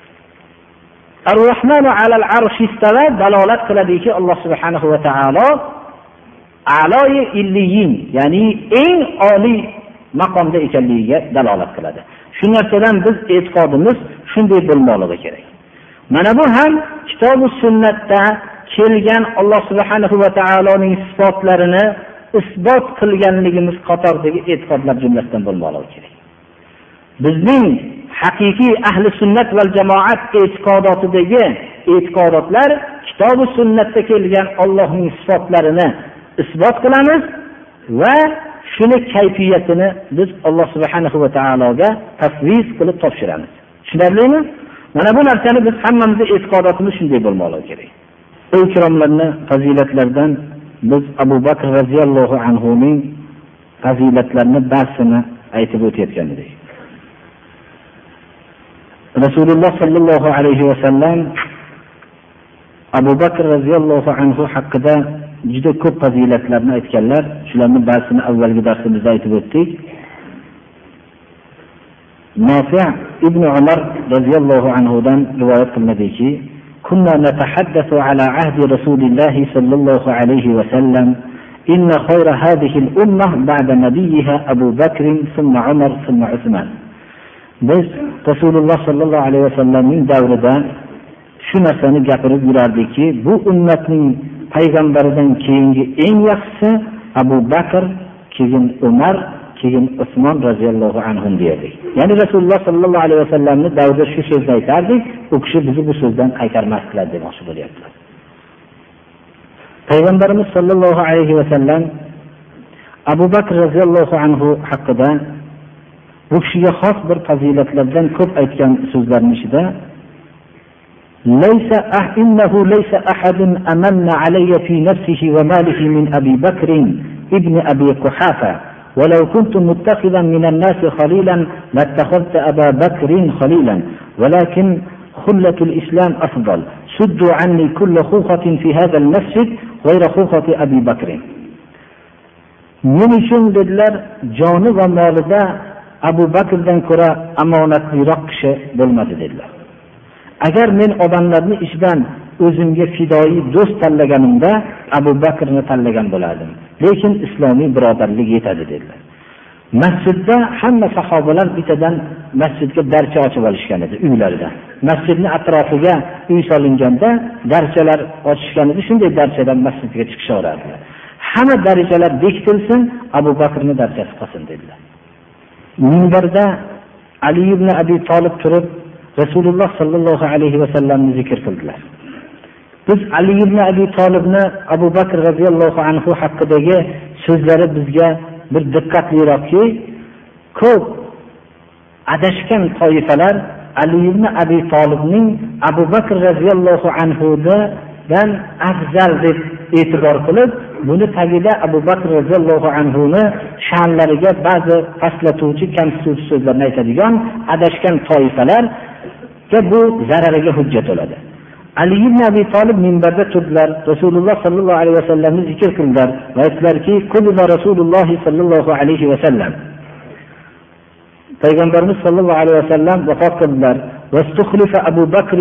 Ar rohmanu alal arshi dalolat qiladiki alloh subhanahu va taolo aloyi illiyin ya'ni eng oliy maqomda ekanligiga dalolat qiladi. Shu narsadan biz e'tiqodimiz shunday bo'lmoqligi kerak. Mana bu ham kitobi sunnatda kelgan alloh subhanahu va taoloning sifatlarini isbot qilganligimiz qatoridagi e'tiqodlar jumlasidan bo'lmoqligi kerak. Bizning haqiqiy ahli sunnat va jamoat e'tiqodotidagi e'tiqodotlar kitobi sunnatda kelgan ollohning sifatlarini isbot qilamiz va shuni kayfiyatini biz alloh subhana va taologa tasviz qilib topshiramiz. Tushunarlimi? Mana bu narsani biz hammamizni e'tiqodotimiz shunday bo'lmoqligi kerak. Ikromlarni fazilatlaridan biz abu bakr roziyallohu anhuning fazilatlarini bahsini aytib o'tayotgan edik. Rasululloh sollallohu alayhi vasallam abu bakr roziyallohu anhu haqida juda ko'p fazilatlarni aytganlar. Shularni ba'zisini avvalgi darsimizda aytib o'tdik. Nofi ibn umar roziyallohu anhudan rivoyat qilinadiki كنا نتحدث على عهد رسول الله صلى الله عليه وسلم إن خير هذه الأمة بعد نبيها أبو بكر ثم عمر ثم عثمان biz rasululloh sollallohu alayhi vasallamning davrida shu narsani gapirib yurardikki bu ummatning payg'ambaridan keyingi eng yaxshisi abu bakr keyin umar keyin usmon roziyallohu anhu derdik ya'ni rasululloh sollallohu alayhi vasallamni davrida shu so'zni aytardik u kishi bizni bu so'zdan qaytarmasdilar demoqchi bo'lyaptilar payg'ambarimiz sollallohu alayhi vasallam abu bakr roziyallohu anhu haqida bu kishiga xos bir fazilatlardan ko'p aytgan so'zlarni ichida ليس إنه ليس أحد أمن علي في نفسه وماله من أبي بكر ابن أبي قحافة ولو كنت متخذا من الناس خليلا لاتخذت أبا بكر خليلا ولكن خلة الإسلام أفضل سدوا عني كل خوخة في هذا المسجد غير خوخة أبي بكر men uchun dedilar joni va molida abu bakrdan ko'ra omonatliroq kishi bo'lmadi dedilar agar men odamlarni ichidan o'zimga fidoyi do'st tanlaganimda abu bakrni tanlagan bo'lardim Lekin islomiy birodarlik yetadi dedilar. Masjidda hamma sahobalar bittadan masjidga darcha ochib olishgan edi uylarida. Masjidni atrofiga uy solinganda darchalar ochishgan edi shunday darchadan masjidga chiqishaverardilar. Hamma darajalar bekitilsin abu bakrni darchasi qolsin dedilar. Minbarda ali ibn abi tolib turib rasululloh sollallohu alayhi vasallamni zikr qildilar. Biz ali ibn abi tolibni abu bakr roziyallohu anhu haqidagi so'zlari bizga bir diqqatliroqki ko'p adashgan toifalar ali ibn abi tolibning abu bakr roziyallohu anhudan afzal deb e'tibor qilib buni tagida abu bakr roziyallohu anhuni sha'nlariga ba'zi pastlatuvchi kamsituvchi so'zlarni aytadigan adashgan toifalarga bu zarariga hujjat bo'ladi. Ali ibn abi tolib minbarda turdilar. Rasululloh sollallohu alayhi vasallamni zikr qildilar va aytdilarki rasululloh sollallohu alayhi vasallam. Payg'ambarimiz sollallohu alayhi vasallam vafot qildilar. Abu bakr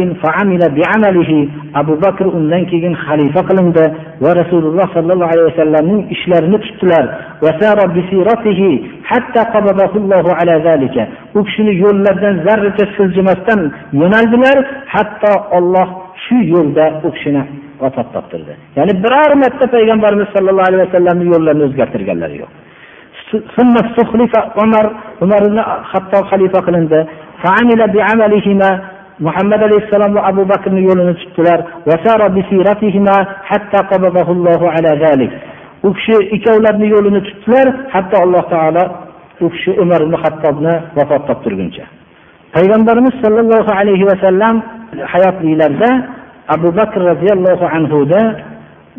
abu bakr undan keyin xalifa qilindi va rasululloh sollallohu alayhi vasallamning ishlarini tutdilar. U kishini yo'llaridan zarracha siljimasdan yo'naldilar hatto olloh shu yo'lda u kishini vafot toptirdi. Ya'ni biror marta payg'ambarimiz sollallohu alayhi vasallamni yo'llarini o'zgartirganlari yo'q. Umar umar ibn hatto xalifa qilindi. Muhammad alayhissalom va abu bakrni yo'lini tutdilar. U kishi ikkovlarini yo'lini tutdilar hatto alloh taolo u kishi umar ibn hattobni vafot toptirguncha. Payg'ambarimiz sollallohu alayhi vasallam hayotliklarida abu bakr roziyallohu anhuda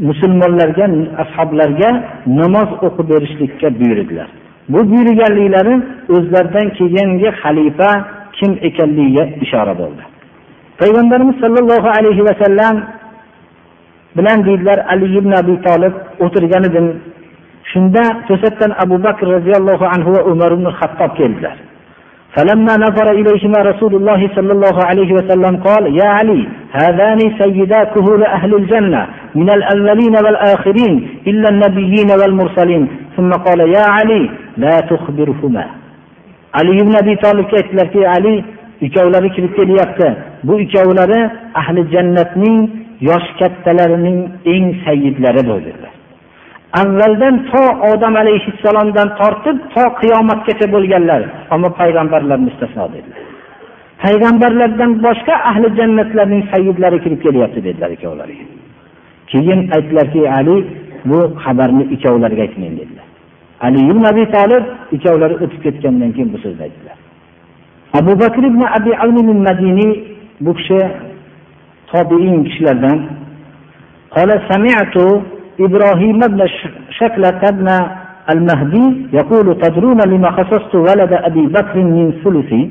musulmonlarga ashoblarga namoz o'qib berishlikka buyurdilar bu buyurganliklari o'zlaridan keyingi xalifa kim ekanligiga ishora bo'ldi payg'ambarimiz sollallohu alayhi vasallam bilan deydilar ali ibn abi tolib o'tirgan edim shunda to'satdan abu bakr roziyallohu anhu va umar ibn hattob keldilar فلما نظر إليهما رسول الله صلى الله عليه وسلم قال يا علي هذان سيدا كهول أهل الجنة من الأولين والآخرين إلا النبيين والمرسلين ثم قال يا علي لا تخبرهما علي بن أبي طالب aytdilarki ali ikkovlari kirib kelyapti bu ikkovlari ahli jannatning yosh kattalarining eng sayyidlari bo'ldilar avvaldan to odam alayhissalomdan tortib to qiyomatgacha bo'lganlar ammo payg'ambarlar mustasno dedilar payg'ambarlardan boshqa ahli jannatlarning sayyidlari kirib kelyapti dedilar ikkovlariga keyin aytdilarki ali bu xabarni ikkovlariga aytmang dedilar ali ibn abi tolib ikkovlari o'tib ketgandan keyin bu so'zni aytdilar abu bakr ibn abi madiniy bu kishi tobiin kishilardan قال سمعت إبراهيم بن شكلة بن المهدي يقول تدرون لما خصصت ولد أبي بكر من ثلثي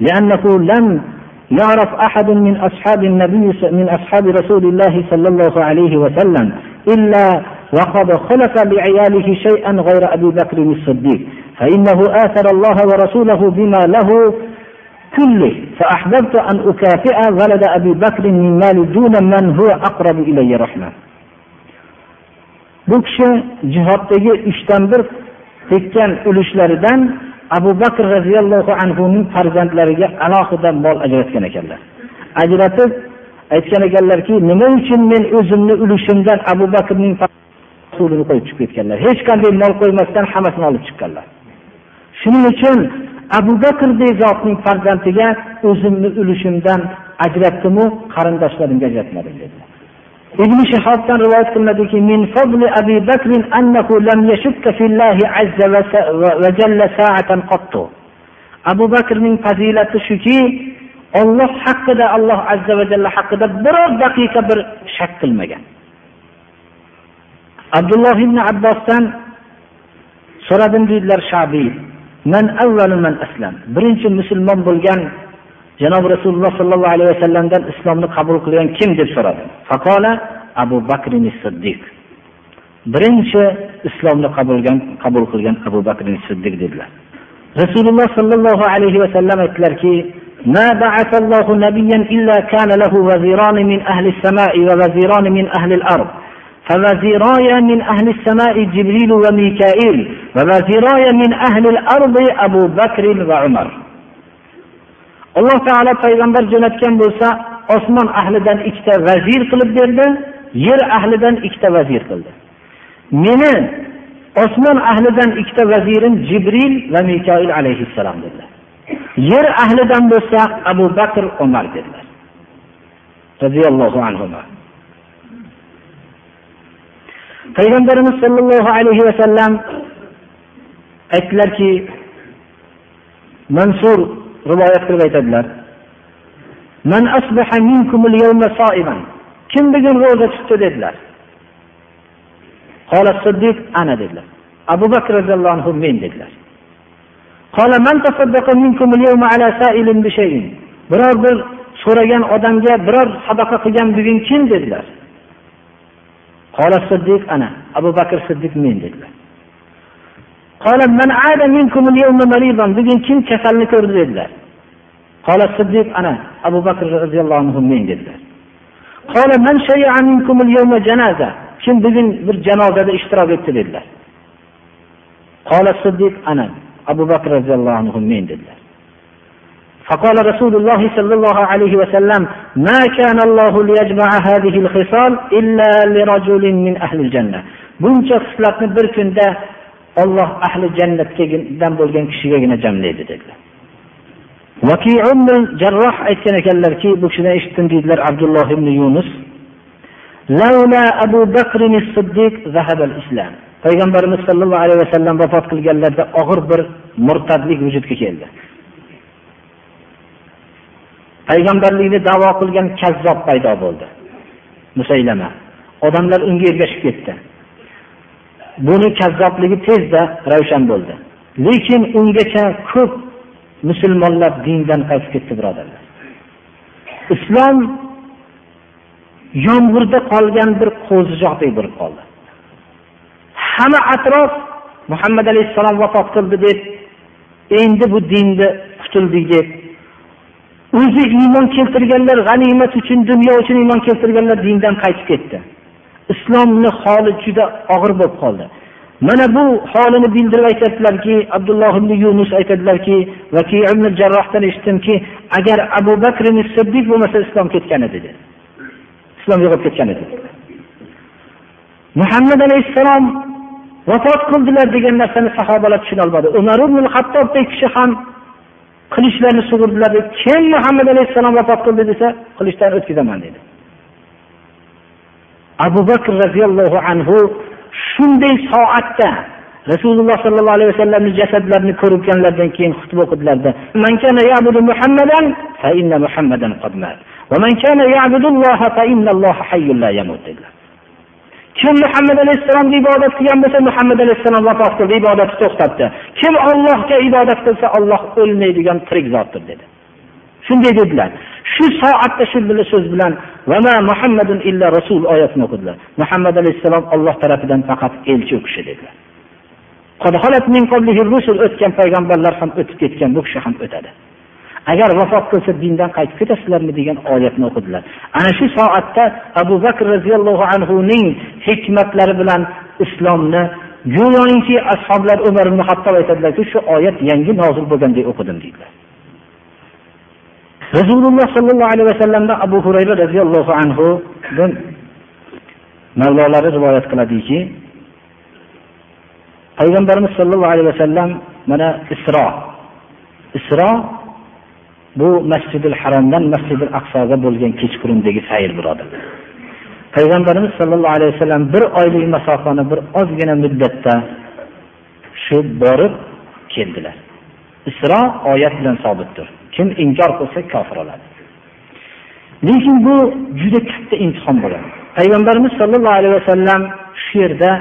لأنه لم يعرف أحد من أصحاب النبي من أصحاب رسول الله صلى الله عليه وسلم إلا وقد خلف لعياله شيئا غير أبي بكر الصديق. فإنه آثر الله ورسوله بما له كله. فأحببت أن أكافئ ولد أبي بكر من مال دون من هو أقرب إلي رحمة. Bu kishi jihoddagi uchdan bir tekkan abu bakr roziyallohu anhuning farzandlariga alohida mol ajratgan ekanlar. Ajratib aytgan ekanlarki nima uchun men o'zimni ulushimdan abu bakrning rasulini qo'yib chiqib ketganlar? Hech qanday mol qo'ymasdan hammasini olib chiqqanlar. Shuning uchun abu bakrdek zotning farzandiga o'zimni ulushimdan ajratdimu qarindoshlarimga ajratmadim dedi. Ibn shihobdan rivoyat qilinadiki min fadli abi bakr annahu lam yashukka fillahi azza va jalla sa'atan qattu. Abu bakrning fazilati shuki olloh haqida alloh azza va jalla haqida biror daqiqa bir shak qilmagan. Abdulloh ibn abbosdan so'radim deydilar shabiy man avvalu man aslam. Birinchi musulmon bo'lgan janobi rasululloh sollallohu alayhi vasallamdan islomni qabul qilgan kim deb so'radi faqola abu bakr siddiq birinchi islomni qabulgan qabul qilgan abu bakr siddiq dedilar rasululloh sollallohu alayhi vasallam aytdilarki ما بعث الله نبيا إلا كان له وزيران من أهل السماء ووزيران من أهل الأرض فوزيراي من أهل السماء جبريل وميكائيل ووزيراي من أهل الأرض أبو بكر وعمر alloh taolo payg'ambar jo'natgan bo'lsa osmon ahlidan ikkita vazir qilib berdi yer ahlidan ikkita vazir qildi. Meni osmon ahlidan ikkita vazirim jibril va mikoil alayhissalom dedilar. Yer ahlidan bo'lsa abu bakr umar dedilar. Roziyallohu anhu payg'ambarimiz sollallohu alayhi vasallam aytdilarki mansur rivoyat qilib aytadilar Man asbaha minkum al-yawma sa'iman. Kim bugun roza tutdi dedilar. Qala Siddiq ana dedilar. Abu Bakr radhiyallohu anhu men dedilar. Qala man tasaddaqa minkum al-yawma ala sa'ilin bi shay'in. Biror bir so'ragan odamga biror sadaqa qilgan bugun kim dedilar. Qala Siddiq ana. Abu Bakr Siddiq men dedilar. Bugun kim kasalni ko'rdi dedilar. Qala Siddiq ana. Abu Bakr radhiyallohu anhu men dedilar. Qala man shay'a minkum al-yawma janaza. Kim bugun bir janozada ishtirok etdi dedilar. Qala Siddiq ana. Abu Bakr radhiyallohu anhu men dedilar. فقال رسول الله صلى الله عليه وسلم ما كان الله ليجمع هذه الخصال إلا لرجل من أهل الجنة buncha xislatni bir kunda Alloh ahli jannatdan bo'lgan kishigagina jamlaydi dedilar. Jarroh aytgan ekanlarki, bu kishidan eshitdim deydilar Abdulloh ibn Yunus. Abu Bakr as-Siddiq al-Islam. Payg'ambarimiz sollallohu alayhi vasallam vafot qilganlarida og'ir bir murtadlik vujudga keldi. Payg'ambarlikni da'vo qilgan kazzob paydo bo'ldi. Musaylama. Odamlar unga ergashib ketdi. Buni kazzobligi tezda ravshan bo'ldi. Lekin ungacha ko'p musulmonlar dindan qaytib ketdi birodarlar. Islom yomg'irda qolgan bir qo'zichoqdek bo'lib qoldi. Hamma atrof muhammad alayhissalom vafot qildi deb endi bu dinni qutuldik deb o'zi iymon keltirganlar g'animat uchun dunyo uchun iymon keltirganlar dindan qaytib ketdi. Islomni holi juda og'ir bo'lib qoldi. Mana bu holini bildirib aytyaptilarki abdulloh ibn yunus aytadilarki jarrohdan eshitdimki agar abu bakr siddiq bo'lmasa islom ketgan edi dedi. Islom yo'qolib ketgan edi muhammad alayhissalom vafot qildilar degan narsani sahobalar tushunolmadi umar ibn hattobdek kishi ham qilichlarni sug'urdilar kim muhammad alayhissalom vafot qildi desa qilichdan o'tkazaman dedi. Abu bakr roziyallohu anhu shunday soatda rasululloh sollallohu alayhi vasallamni jasadlarini ko'rganlaridan keyin xutba o'qidilarda man muhammadan fa inna muhammadan qad mat. Va man kana ya'budu alloha fa inna alloha hayyun la yamut. kim muhammad alayhissalomga ibodat qilgan bo'lsa muhammad alayhissalom vafot qildi ibodati to'xtatdi. Kim ollohga ibodat qilsa olloh o'lmaydigan tirik zotdir dedi. Shunday dedilar. Shu soatda shu so'z bilan muhammadun illa rasul oyatini o'qidilar. Muhammad alayhissalom olloh tarafidan faqat elchi u kishi dedilar. O'tgan payg'ambarlar ham o'tib ketgan bu kishi ham o'tadi. Agar vafot qilsa dindan qaytib ketasizlarmi? degan oyatni o'qidilar. Ana shu soatda abu bakr roziyallohu anhuning hikmatlari bilan islomni go'yoki ashoblar umar ibn hattob aytadilarki shu oyat yangi nozil bo'lgandek o'qidim deydilar. Rasululloh sollallohu alayhi vasallamdan abu hurayra roziyallohu anhudan mavlolari rivoyat qiladiki payg'ambarimiz sollallohu alayhi vasallam mana isro. Isro bu masjidil haromdan masjidil aqsoga bo'lgan kechqurundagi sayr birodarlar payg'ambarimiz sollallohu alayhi vasallam bir oylik masofani bir ozgina muddatda shu borib keldilar. Isro oyat bilan sobitdir. kim inkor qilsa kofir bo'ladi lekin bu juda katta imtihon bo'ladi payg'ambarimiz sollallohu alayhi vasallam shu yerda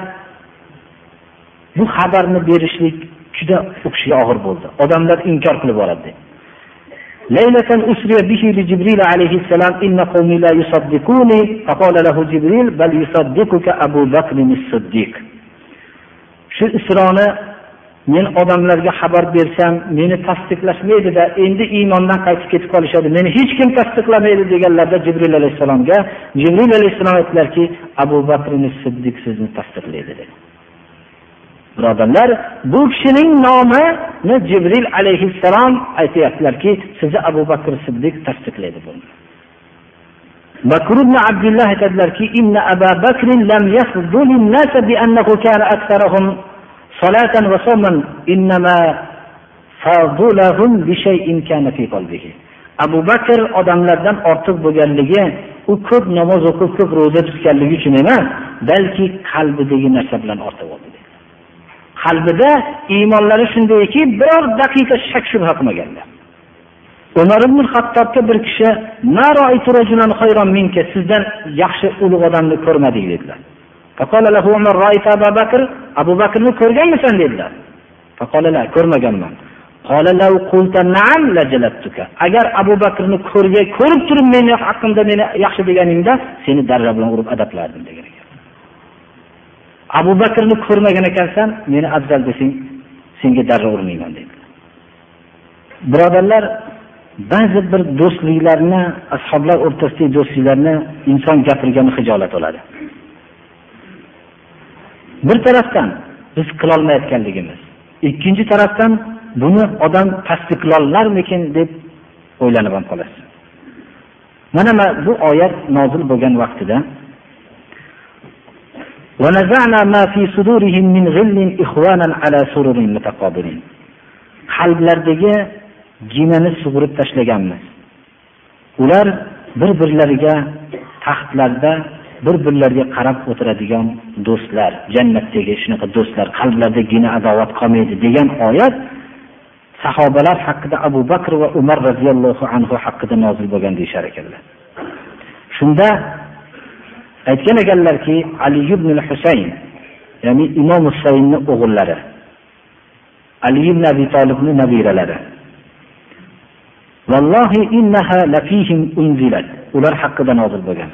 bu xabarni berishlik juda u kishiga og'ir bo'ldi odamlar inkor qilib yuboradi ليلة أسري به لجبريل عليه السلام إن قومي لا يصدقوني فقال له جبريل بل يصدقك أبو بكر الصديق shu isroni men odamlarga xabar bersam meni tasdiqlashmaydida endi iymondan qaytib ketib qolishadi meni hech kim tasdiqlamaydi deganlarda jibril alayhissalomga jibril alayhissalom aytdilarki abu bakr siddiq sizni tasdiqlaydi dedi birodarlar bu kishining nomini jibril alayhissalom aytyaptilarki sizni abu bakr siddiq tasdiqlaydi buni bakr ibn abdulloh aytadilarki inna abu bakr lam yafdul الناس بأنه كان أكثرهم صلاة وصوما إنما فضلهم بشيء كان في قلبه abu bakr odamlardan ortiq bo'lganligi u ko'p namoz o'qib ko'p ro'za tutganligi uchun emas balki qalbidagi narsa bilan ortib oldi qalbida iymonlari shundayki biror daqiqa shak shubha qilmaganlar umar ibn hattobga bir kishi sizdan yaxshi ulug' odamni ko'rmadik dedilar Abu bakrni ko'rganmisan dedilar ko'rmaganman agar abu bakrni ko'rib turib meni haqimda meni yaxshi deganingda seni darra bilan urib adablardim degan ekan abu bakrni ko'rmagan ekansan meni afzal desang senga darra urmayman dedi birodarlar ba'zi bir do'stliklarni ashoblar o'rtasidagi do'stliklarni inson gapirgani hijolat bo'ladi bir tarafdan biz qilolmayotganligimiz ikkinchi tarafdan buni odam tasdiqlollarmikin deb o'ylanib ham qolasiz mana bu oyat nozil bo'lgan vaqtida ونزعنا ما في صدورهم من غل إخوانا على سرر متقابلين qalblardagi ginani sug'urib tashlaganmiz ular bir birlariga taxtlarda bir birlariga qarab o'tiradigan do'stlar jannatdagi shunaqa do'stlar qalblarida gina adovat qolmaydi degan oyat sahobalar haqida abu bakr va umar roziyallohu anhu haqida nozil bo'lgan deyishar ekanlar. Shunda aytgan ekanlarki ali ibn husayn ya'ni imom husaynni o'g'illari ali ibn abi tolibni nabiralari ular haqida nozil bo'lgan.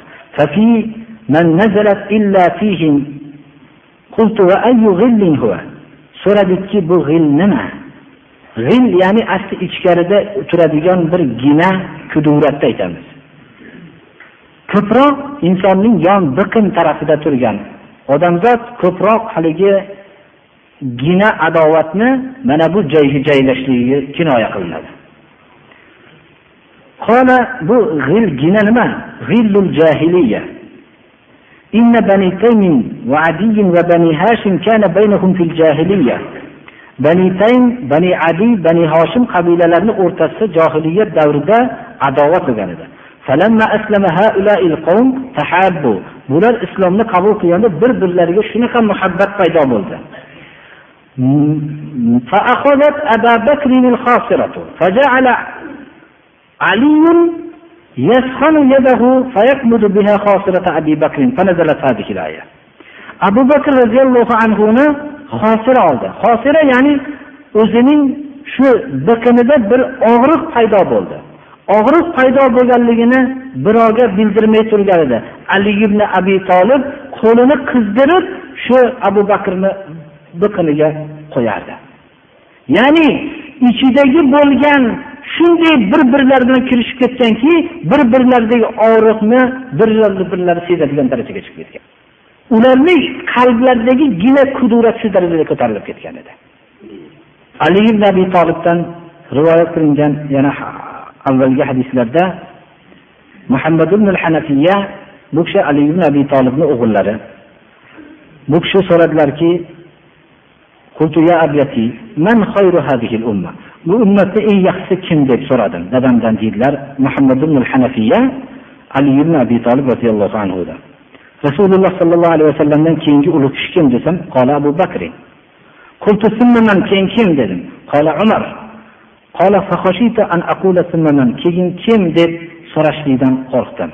من نزلت إلا فيهم قلت وأي غل هو so'radikki bu g'il nima g'il ya'ni asli ichkarida turadigan bir gina kuduratda aytamiz ko'proq insonning yon biqin tarafida turgan odamzod ko'proq haligi gina adovatni mana bu joyga joylashligiga kinoya qilinadi قال bu g'il gina nima g'illul jahiliya إن بني تيم وعدي وبني هاشم كان بينهم في الجاهلية bani taym bani adi bani hoshim qabilalarini o'rtasida johiliyat davrida adovat bo'lgan edi bular islomni qabul qilganda bir birlariga shunaqa muhabbat paydo bo'ldi فأخذت أبا بكر الخاصرة فجعل علي يسخن يده فيقمد بها خاصرة أبي بكر فنزلت هذه الآية abu bakr roziyallohu anhuni xosira oldi xosira ya'ni o'zining shu biqinida bir og'riq paydo bo'ldi og'riq paydo bo'lganligini birovga bildirmay turganida ali ibn abi tolib qo'lini qizdirib shu abu bakrni biqiniga qo'yardi ya'ni ichidagi bo'lgan shunday bir birlari bilan kirishib ketganki bir birlaridagi og'riqni birlari birlari sezadigan darajaga chiqib ketgan. Ularni qalblaridagi gina kudurat shu darajada ko'tarilib ketgan edi. Ali ibn abi tolibdan rivoyat qilingan yana avvalgi hadislarda muhammad ibn hanafiya bu kishi ali ibn abi tolibni o'g'illari bu kishi so'radilarki bu ummatda eng yaxshisi kim deb so'radim. Dadamdan deydilar muhammad ibn hanafiya ali ibn abi tolib roziyallohu anhudan. Rasululloh sollallohu alayhi vasallamdan keyingi ulug' kishi kim desam qola abu bakr. Keyin kim? dedim. Qola umar. Keyin kim? deb so'rashlikdan qo'rqdim.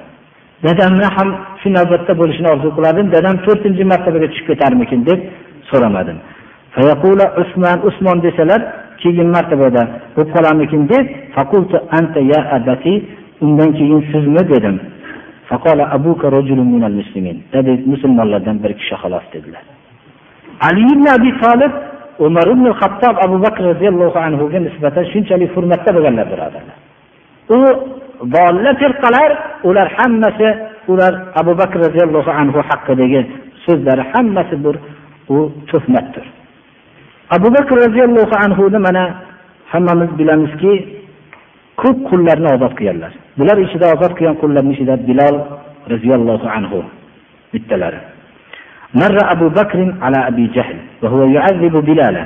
Dadamni ham shu navbatda bo'lishini orzu qilardim dadam to'rtinchi martabaga tushib ketarmikin? deb so'ramadim. Usmon usmon desalar keyin martabada bo'lib qolarmikin deb undan keyin sizmi dedim. Musulmonlardan bir kishi xolos dedilar. Ali ibn abi tolib umar ibn hattob abu bakr roziyallohu anhuga nisbatan shunchalik hurmatda bo'lganlar birodarlar. U bolla firqalar ular hammasi ular abu bakr roziyallohu anhu haqidagi so'zlari hammasi bir u tuhmatdir. abu bakr roziyallohu anhuni mana hammamiz bilamizki ko'p qullarni ozod qilganlar bular ichida ozod qilgan qullarni ichida bilol roziyallohu anhu bittalari مر أبو بكر على أبي جهل وهو يعذب بلالا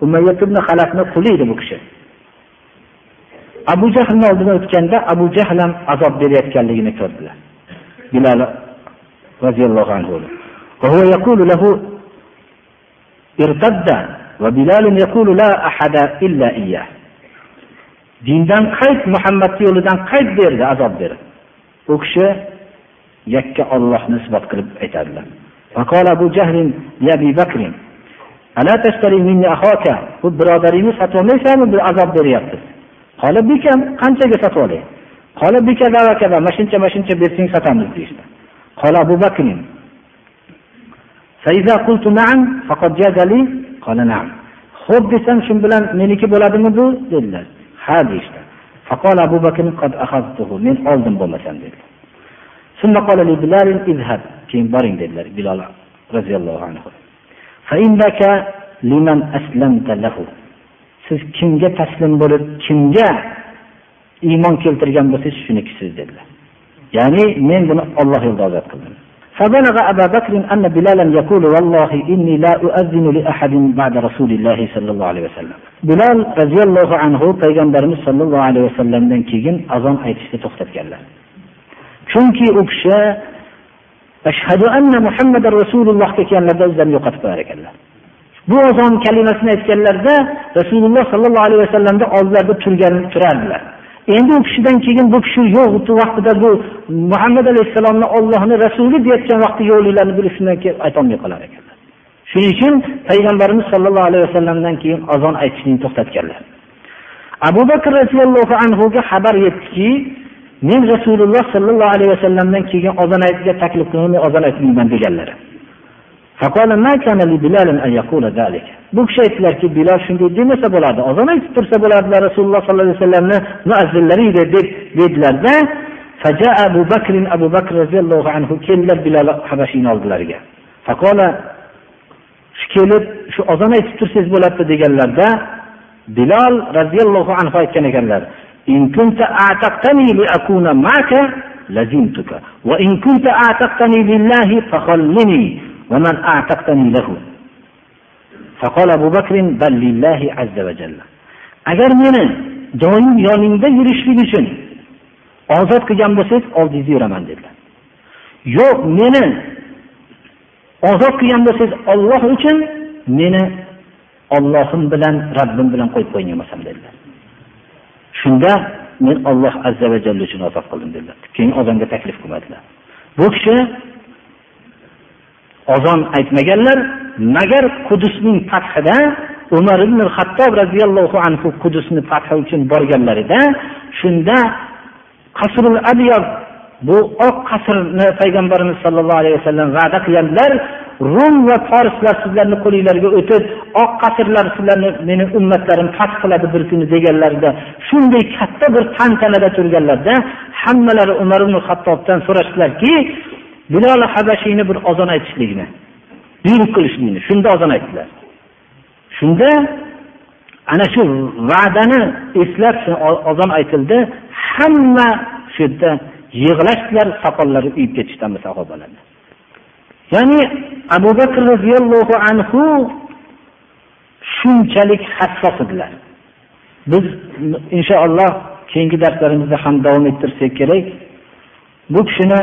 umayyat ibn halafni quli edi bu kishi abu jahlni oldidan o'tganda abu jahl ham azob berayotganligini ko'rdilar bilal roziyallohu anhu dindan qayt muhammadni yo'lidan qayt derdi azob berib u kishi yakka ollohni isbot qilib aytadilar. Bu birodaringni sotib olmaysanmi bir azob beryapti. Qola bikam qanchaga sotib olay qola bikada va kada mana shuncha mana shuncha bersang sotamiz deyishdi. Qola abu bakrin ho'p desam shu bilan meniki bo'ladimi bu dedilar. Ha deyishdi. Abu bakr men oldim bo'lmasam dedilar keyin boring dedilar bilol roziyallohu anhu. Siz kimga taslim bo'lib kimga iymon keltirgan bo'lsangiz shunikisiz dedilar. Ya'ni men buni olloh yo'lida ozod qildim. فبلغ أبا بكر أن بلالا يقول والله إني لا أؤذن لأحد بعد رسول الله صلى الله عليه وسلم بلال رضي الله عنه payg'ambarimiz sollallohu alayhi vasallamdan keyin azon aytishni to'xtatganlar chunki u kishi ashhadu anna muhammadan rasululloh kelganlarda o'zlarini yo'qotib qo'yar ekanlar bu azon kalimasini aytganlarida rasululloh sollallohu alayhi vasallamni oldlarida turgan turardilar Endi u kishidan keyin bu kishi yo'q vaqtida bu muhammad alayhissalomni ollohni rasuli deyotgan vaqti yo'qliklarini bir shundan keyin aytolmay qolar ekanlar. Shuning uchun payg'ambarimiz sollallohu alayhi vasallamdan keyin azon aytishni to'xtatganlar. Abu bakr roziyallohu anhuga xabar yetdiki men rasululloh sollallohu alayhi vasallamdan keyin ozon aytishga taklif qilinmay ozon aytmayman deganlari bu kishi aytdilarki bilol shunday demasa bo'ladi ozon aytib tursa bo'lardilar rasululloh sollallohu alayhi vasallamni muazzinlari edi deb dedilarda abu bakr abu bakr roziyallohu anhu keldilar bilol habashiyni oldilariga kelib shu ozon aytib tursangiz bo'ladida deganlarda bilol roziyallohu anhu aytgan ekanlar إن كنت أعتقتني لأكون معك لزمتك وإن كنت أعتقتني لله فخلني ومن أعتقتني له agar meni doim yoningda yurishlik uchun ozod qilgan bo'lsangiz oldingizda yuraman dedilar yo'q meni ozod qilgan bo'lsangiz olloh uchun meni ollohim bilan rabbim bilan qo'yib qo'ymaysam dedilar shunda men olloh azza va jalla uchun ozod qildim dedilar keyin ozonga taklif qilmadilar bu kishi ozon aytmaganlar magar Qudusning fathida Umar ibn Xattob radhiyallohu anhu Qudusni fathi uchun borganlarida shunda Qasrul Abyad bu oq qasrni payg'ambarimiz sollallohu alayhi vasallam va'da qilganlar rum va forslar sizlarni qo'linglarga o'tib oq qasrlar sizlarni meni ummatlarim fath qiladi bir kuni deganlarida shunday katta bir tantanada turganlarda hammalari umar ibn hattobdan so'rashdilarki bilol habashiyni bir ozon aytishlikni buyruq qilishlikni shunda ozon aytdilar. Shunda ana shu va'dani eslab ozon aytildi hamma shu yerda yig'lashdilar soqollari uyib ketishdi sahobalarni ya'ni abu bakr roziyallohu anhu shunchalik hassos edilar. Biz inshaalloh keyingi darslarimizda ham davom ettirsak kerak bu kishini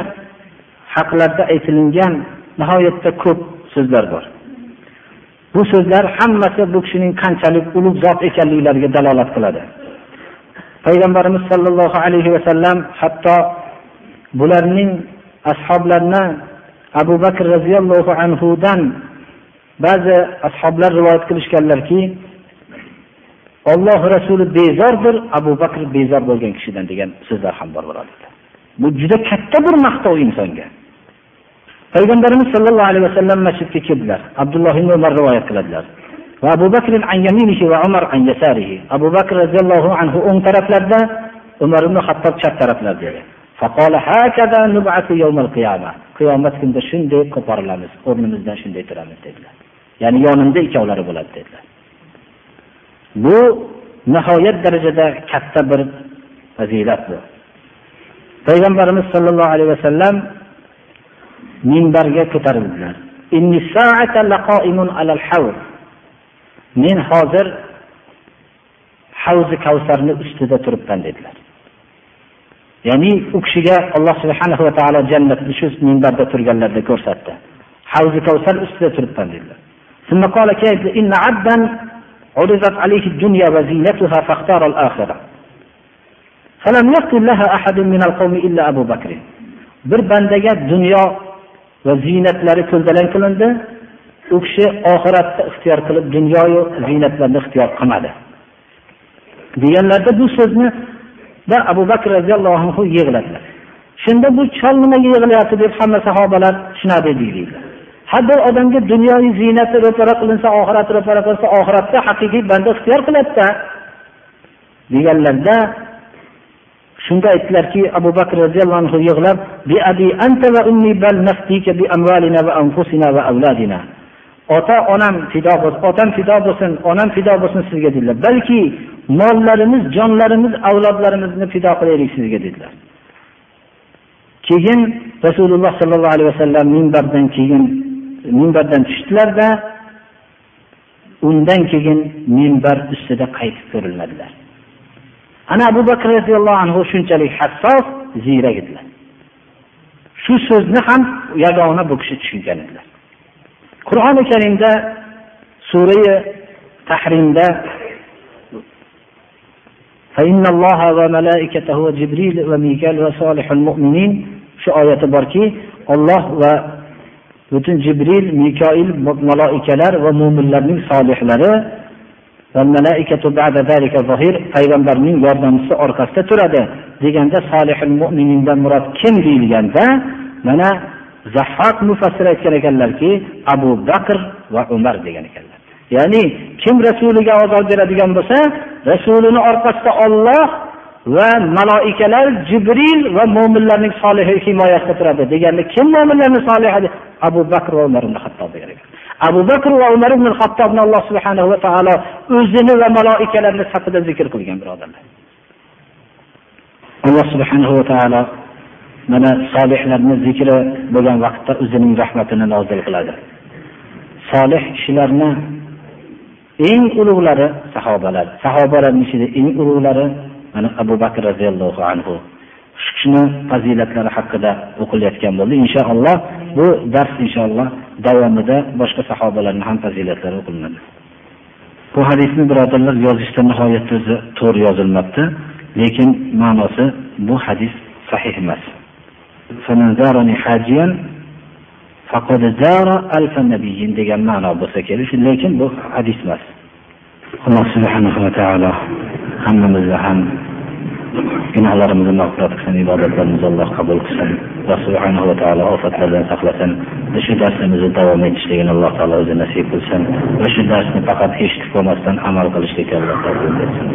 haqlarda aytilingan nihoyatda ko'p so'zlar bor. Bu so'zlar hammasi bu kishining qanchalik ulug' zot ekanliklariga dalolat qiladi. Payg'ambarimiz sollallohu alayhi vasallam hatto bularning ashoblarni abu bakr roziyallohu anhudan ba'zi ashoblar rivoyat qilishganlarki olloh rasuli bezordir abu bakr bezor bo'lgan kishidan degan so'zlar ham bor birodarlar bu juda katta bir maqtov insonga. Payg'ambarimiz sollallohu alayhi vasallam masjidga keldilar. Abdulloh ibn umar rivoyat qiladilar. Va abu bakr an yaminihi va umar an yasarihi abu bakr roziyallohu anhu o'ng taraflarda umar ibn hattob chap taraflarda edi qiyomat kunida shunday qo'porilamiz o'rnimizdan shunday turamiz dedilar. Ya'ni yonimda ikkovlari bo'ladi dedilar. Bu nihoyat darajada katta bir fazilat bu. Payg'ambarimiz sollallohu alayhi vasallam minbarga ko'tarildilar men hozir havzi kavsarni ustida turibman dedilar ya'ni u kishiga alloh subhanahu va taolo jannatni shu minbarda turganlarida ko'rsatdi havzi kavsar ustida turibman dedilar ثم قال كيف إن عبدا عرضت عليه الدنيا وزينتها فاختار الآخرة فلم يقتل لها أحد من القوم إلا أبو بكر bir bandaga dunyo va ziynatlari ko'ldalang qilindi. U kishi oxiratda ixtiyor qilib dunyoyu ziynatlarni ixtiyor qilmadi. Deganlarda bu so'zni va abu bakr roziyallohu anhu yig'ladilar. Shunda bu chol nimaga yig'layapti deb hamma sahobalar tushunadi deydilar har bir odamga dunyoviy ziynati ro'para qilinsa oxirati ro'para qilinsa oxiratda haqiqiy banda ixtiyor qiladida deganlarda shunda aytdilarki abu bakr roziyallohu anhu yig'lab ota onam fido bo'lsin otam fido bo'lsin onam fido bo'lsin sizga dedilar. Balki mollarimiz jonlarimiz avlodlarimizni fido qilaylik sizga dedilar. Keyin rasululloh sollallohu alayhi vasallam minbardan keyin minbardan tushdilarda undan keyin minbar ustida qaytib ko'rilmadilar. ana abu bakr roziyallohu anhu shunchalik hassos ziyrak edilar shu so'zni ham yagona bu kishi tushungan edilar qur'oni karimda surai tahrimda فإن الله وملائكته وجبريل وميكال وصالح المؤمنين shu oyati borki olloh va butun jibril mikoil maloikalar va mo'minlarning solihlari payg'ambarning yordamchisi orqasida turadi deganda solihil mo'minindan murod kim deyilganda mana zahhat mufassir aytgan ekanlarki abu bakr va umar degan ekanlar ya'ni kim rasuliga ozor beradigan bo'lsa rasulini orqasida olloh va maloikalar jibril va mo'minlarning solihi himoyasida turadi deganda kim mo'minlarni solihi abu bakr va umar ibn hattob degan ekan abu bakr va umar ibn hattobni alloh subhanahu va taolo o'zini va maloikalarini safida zikr qilgan birodarlar alloh subhanahu va taolo mana solihlarni zikri bo'lgan vaqtda o'zining rahmatini nozil qiladi. Solih kishilarni eng ulug'lari sahobalar sahobalarni ichida eng ulug'lari mana abu bakr roziyallohu anhu. Shu kishini fazilatlari haqida o'qilayotgan bo'ldi. Inshaalloh bu dars inshaalloh davomida boshqa sahobalarni ham fazilatlari o'qilinadi. Bu hadisni birodarlar yozishda nihoyatda o'zi to'g'ri yozilmabdi lekin ma'nosi bu hadis sahih emas. Degan ma'no bo'lsa kerak lekin bu hadis emas. Alloh subhanahu va taolo hammamizni ham Günahlarımızı mağfiret etsin, ibodatlarimizni alloh qabul qilsin ve subhanahu va afetlerden saklasın. Ve şu dersimizi davom etishligini alloh taolo özü nasib qilsin Ve şu darsni faqat eshitib qolmasdan amal qilishlikka Allah kabul etsin.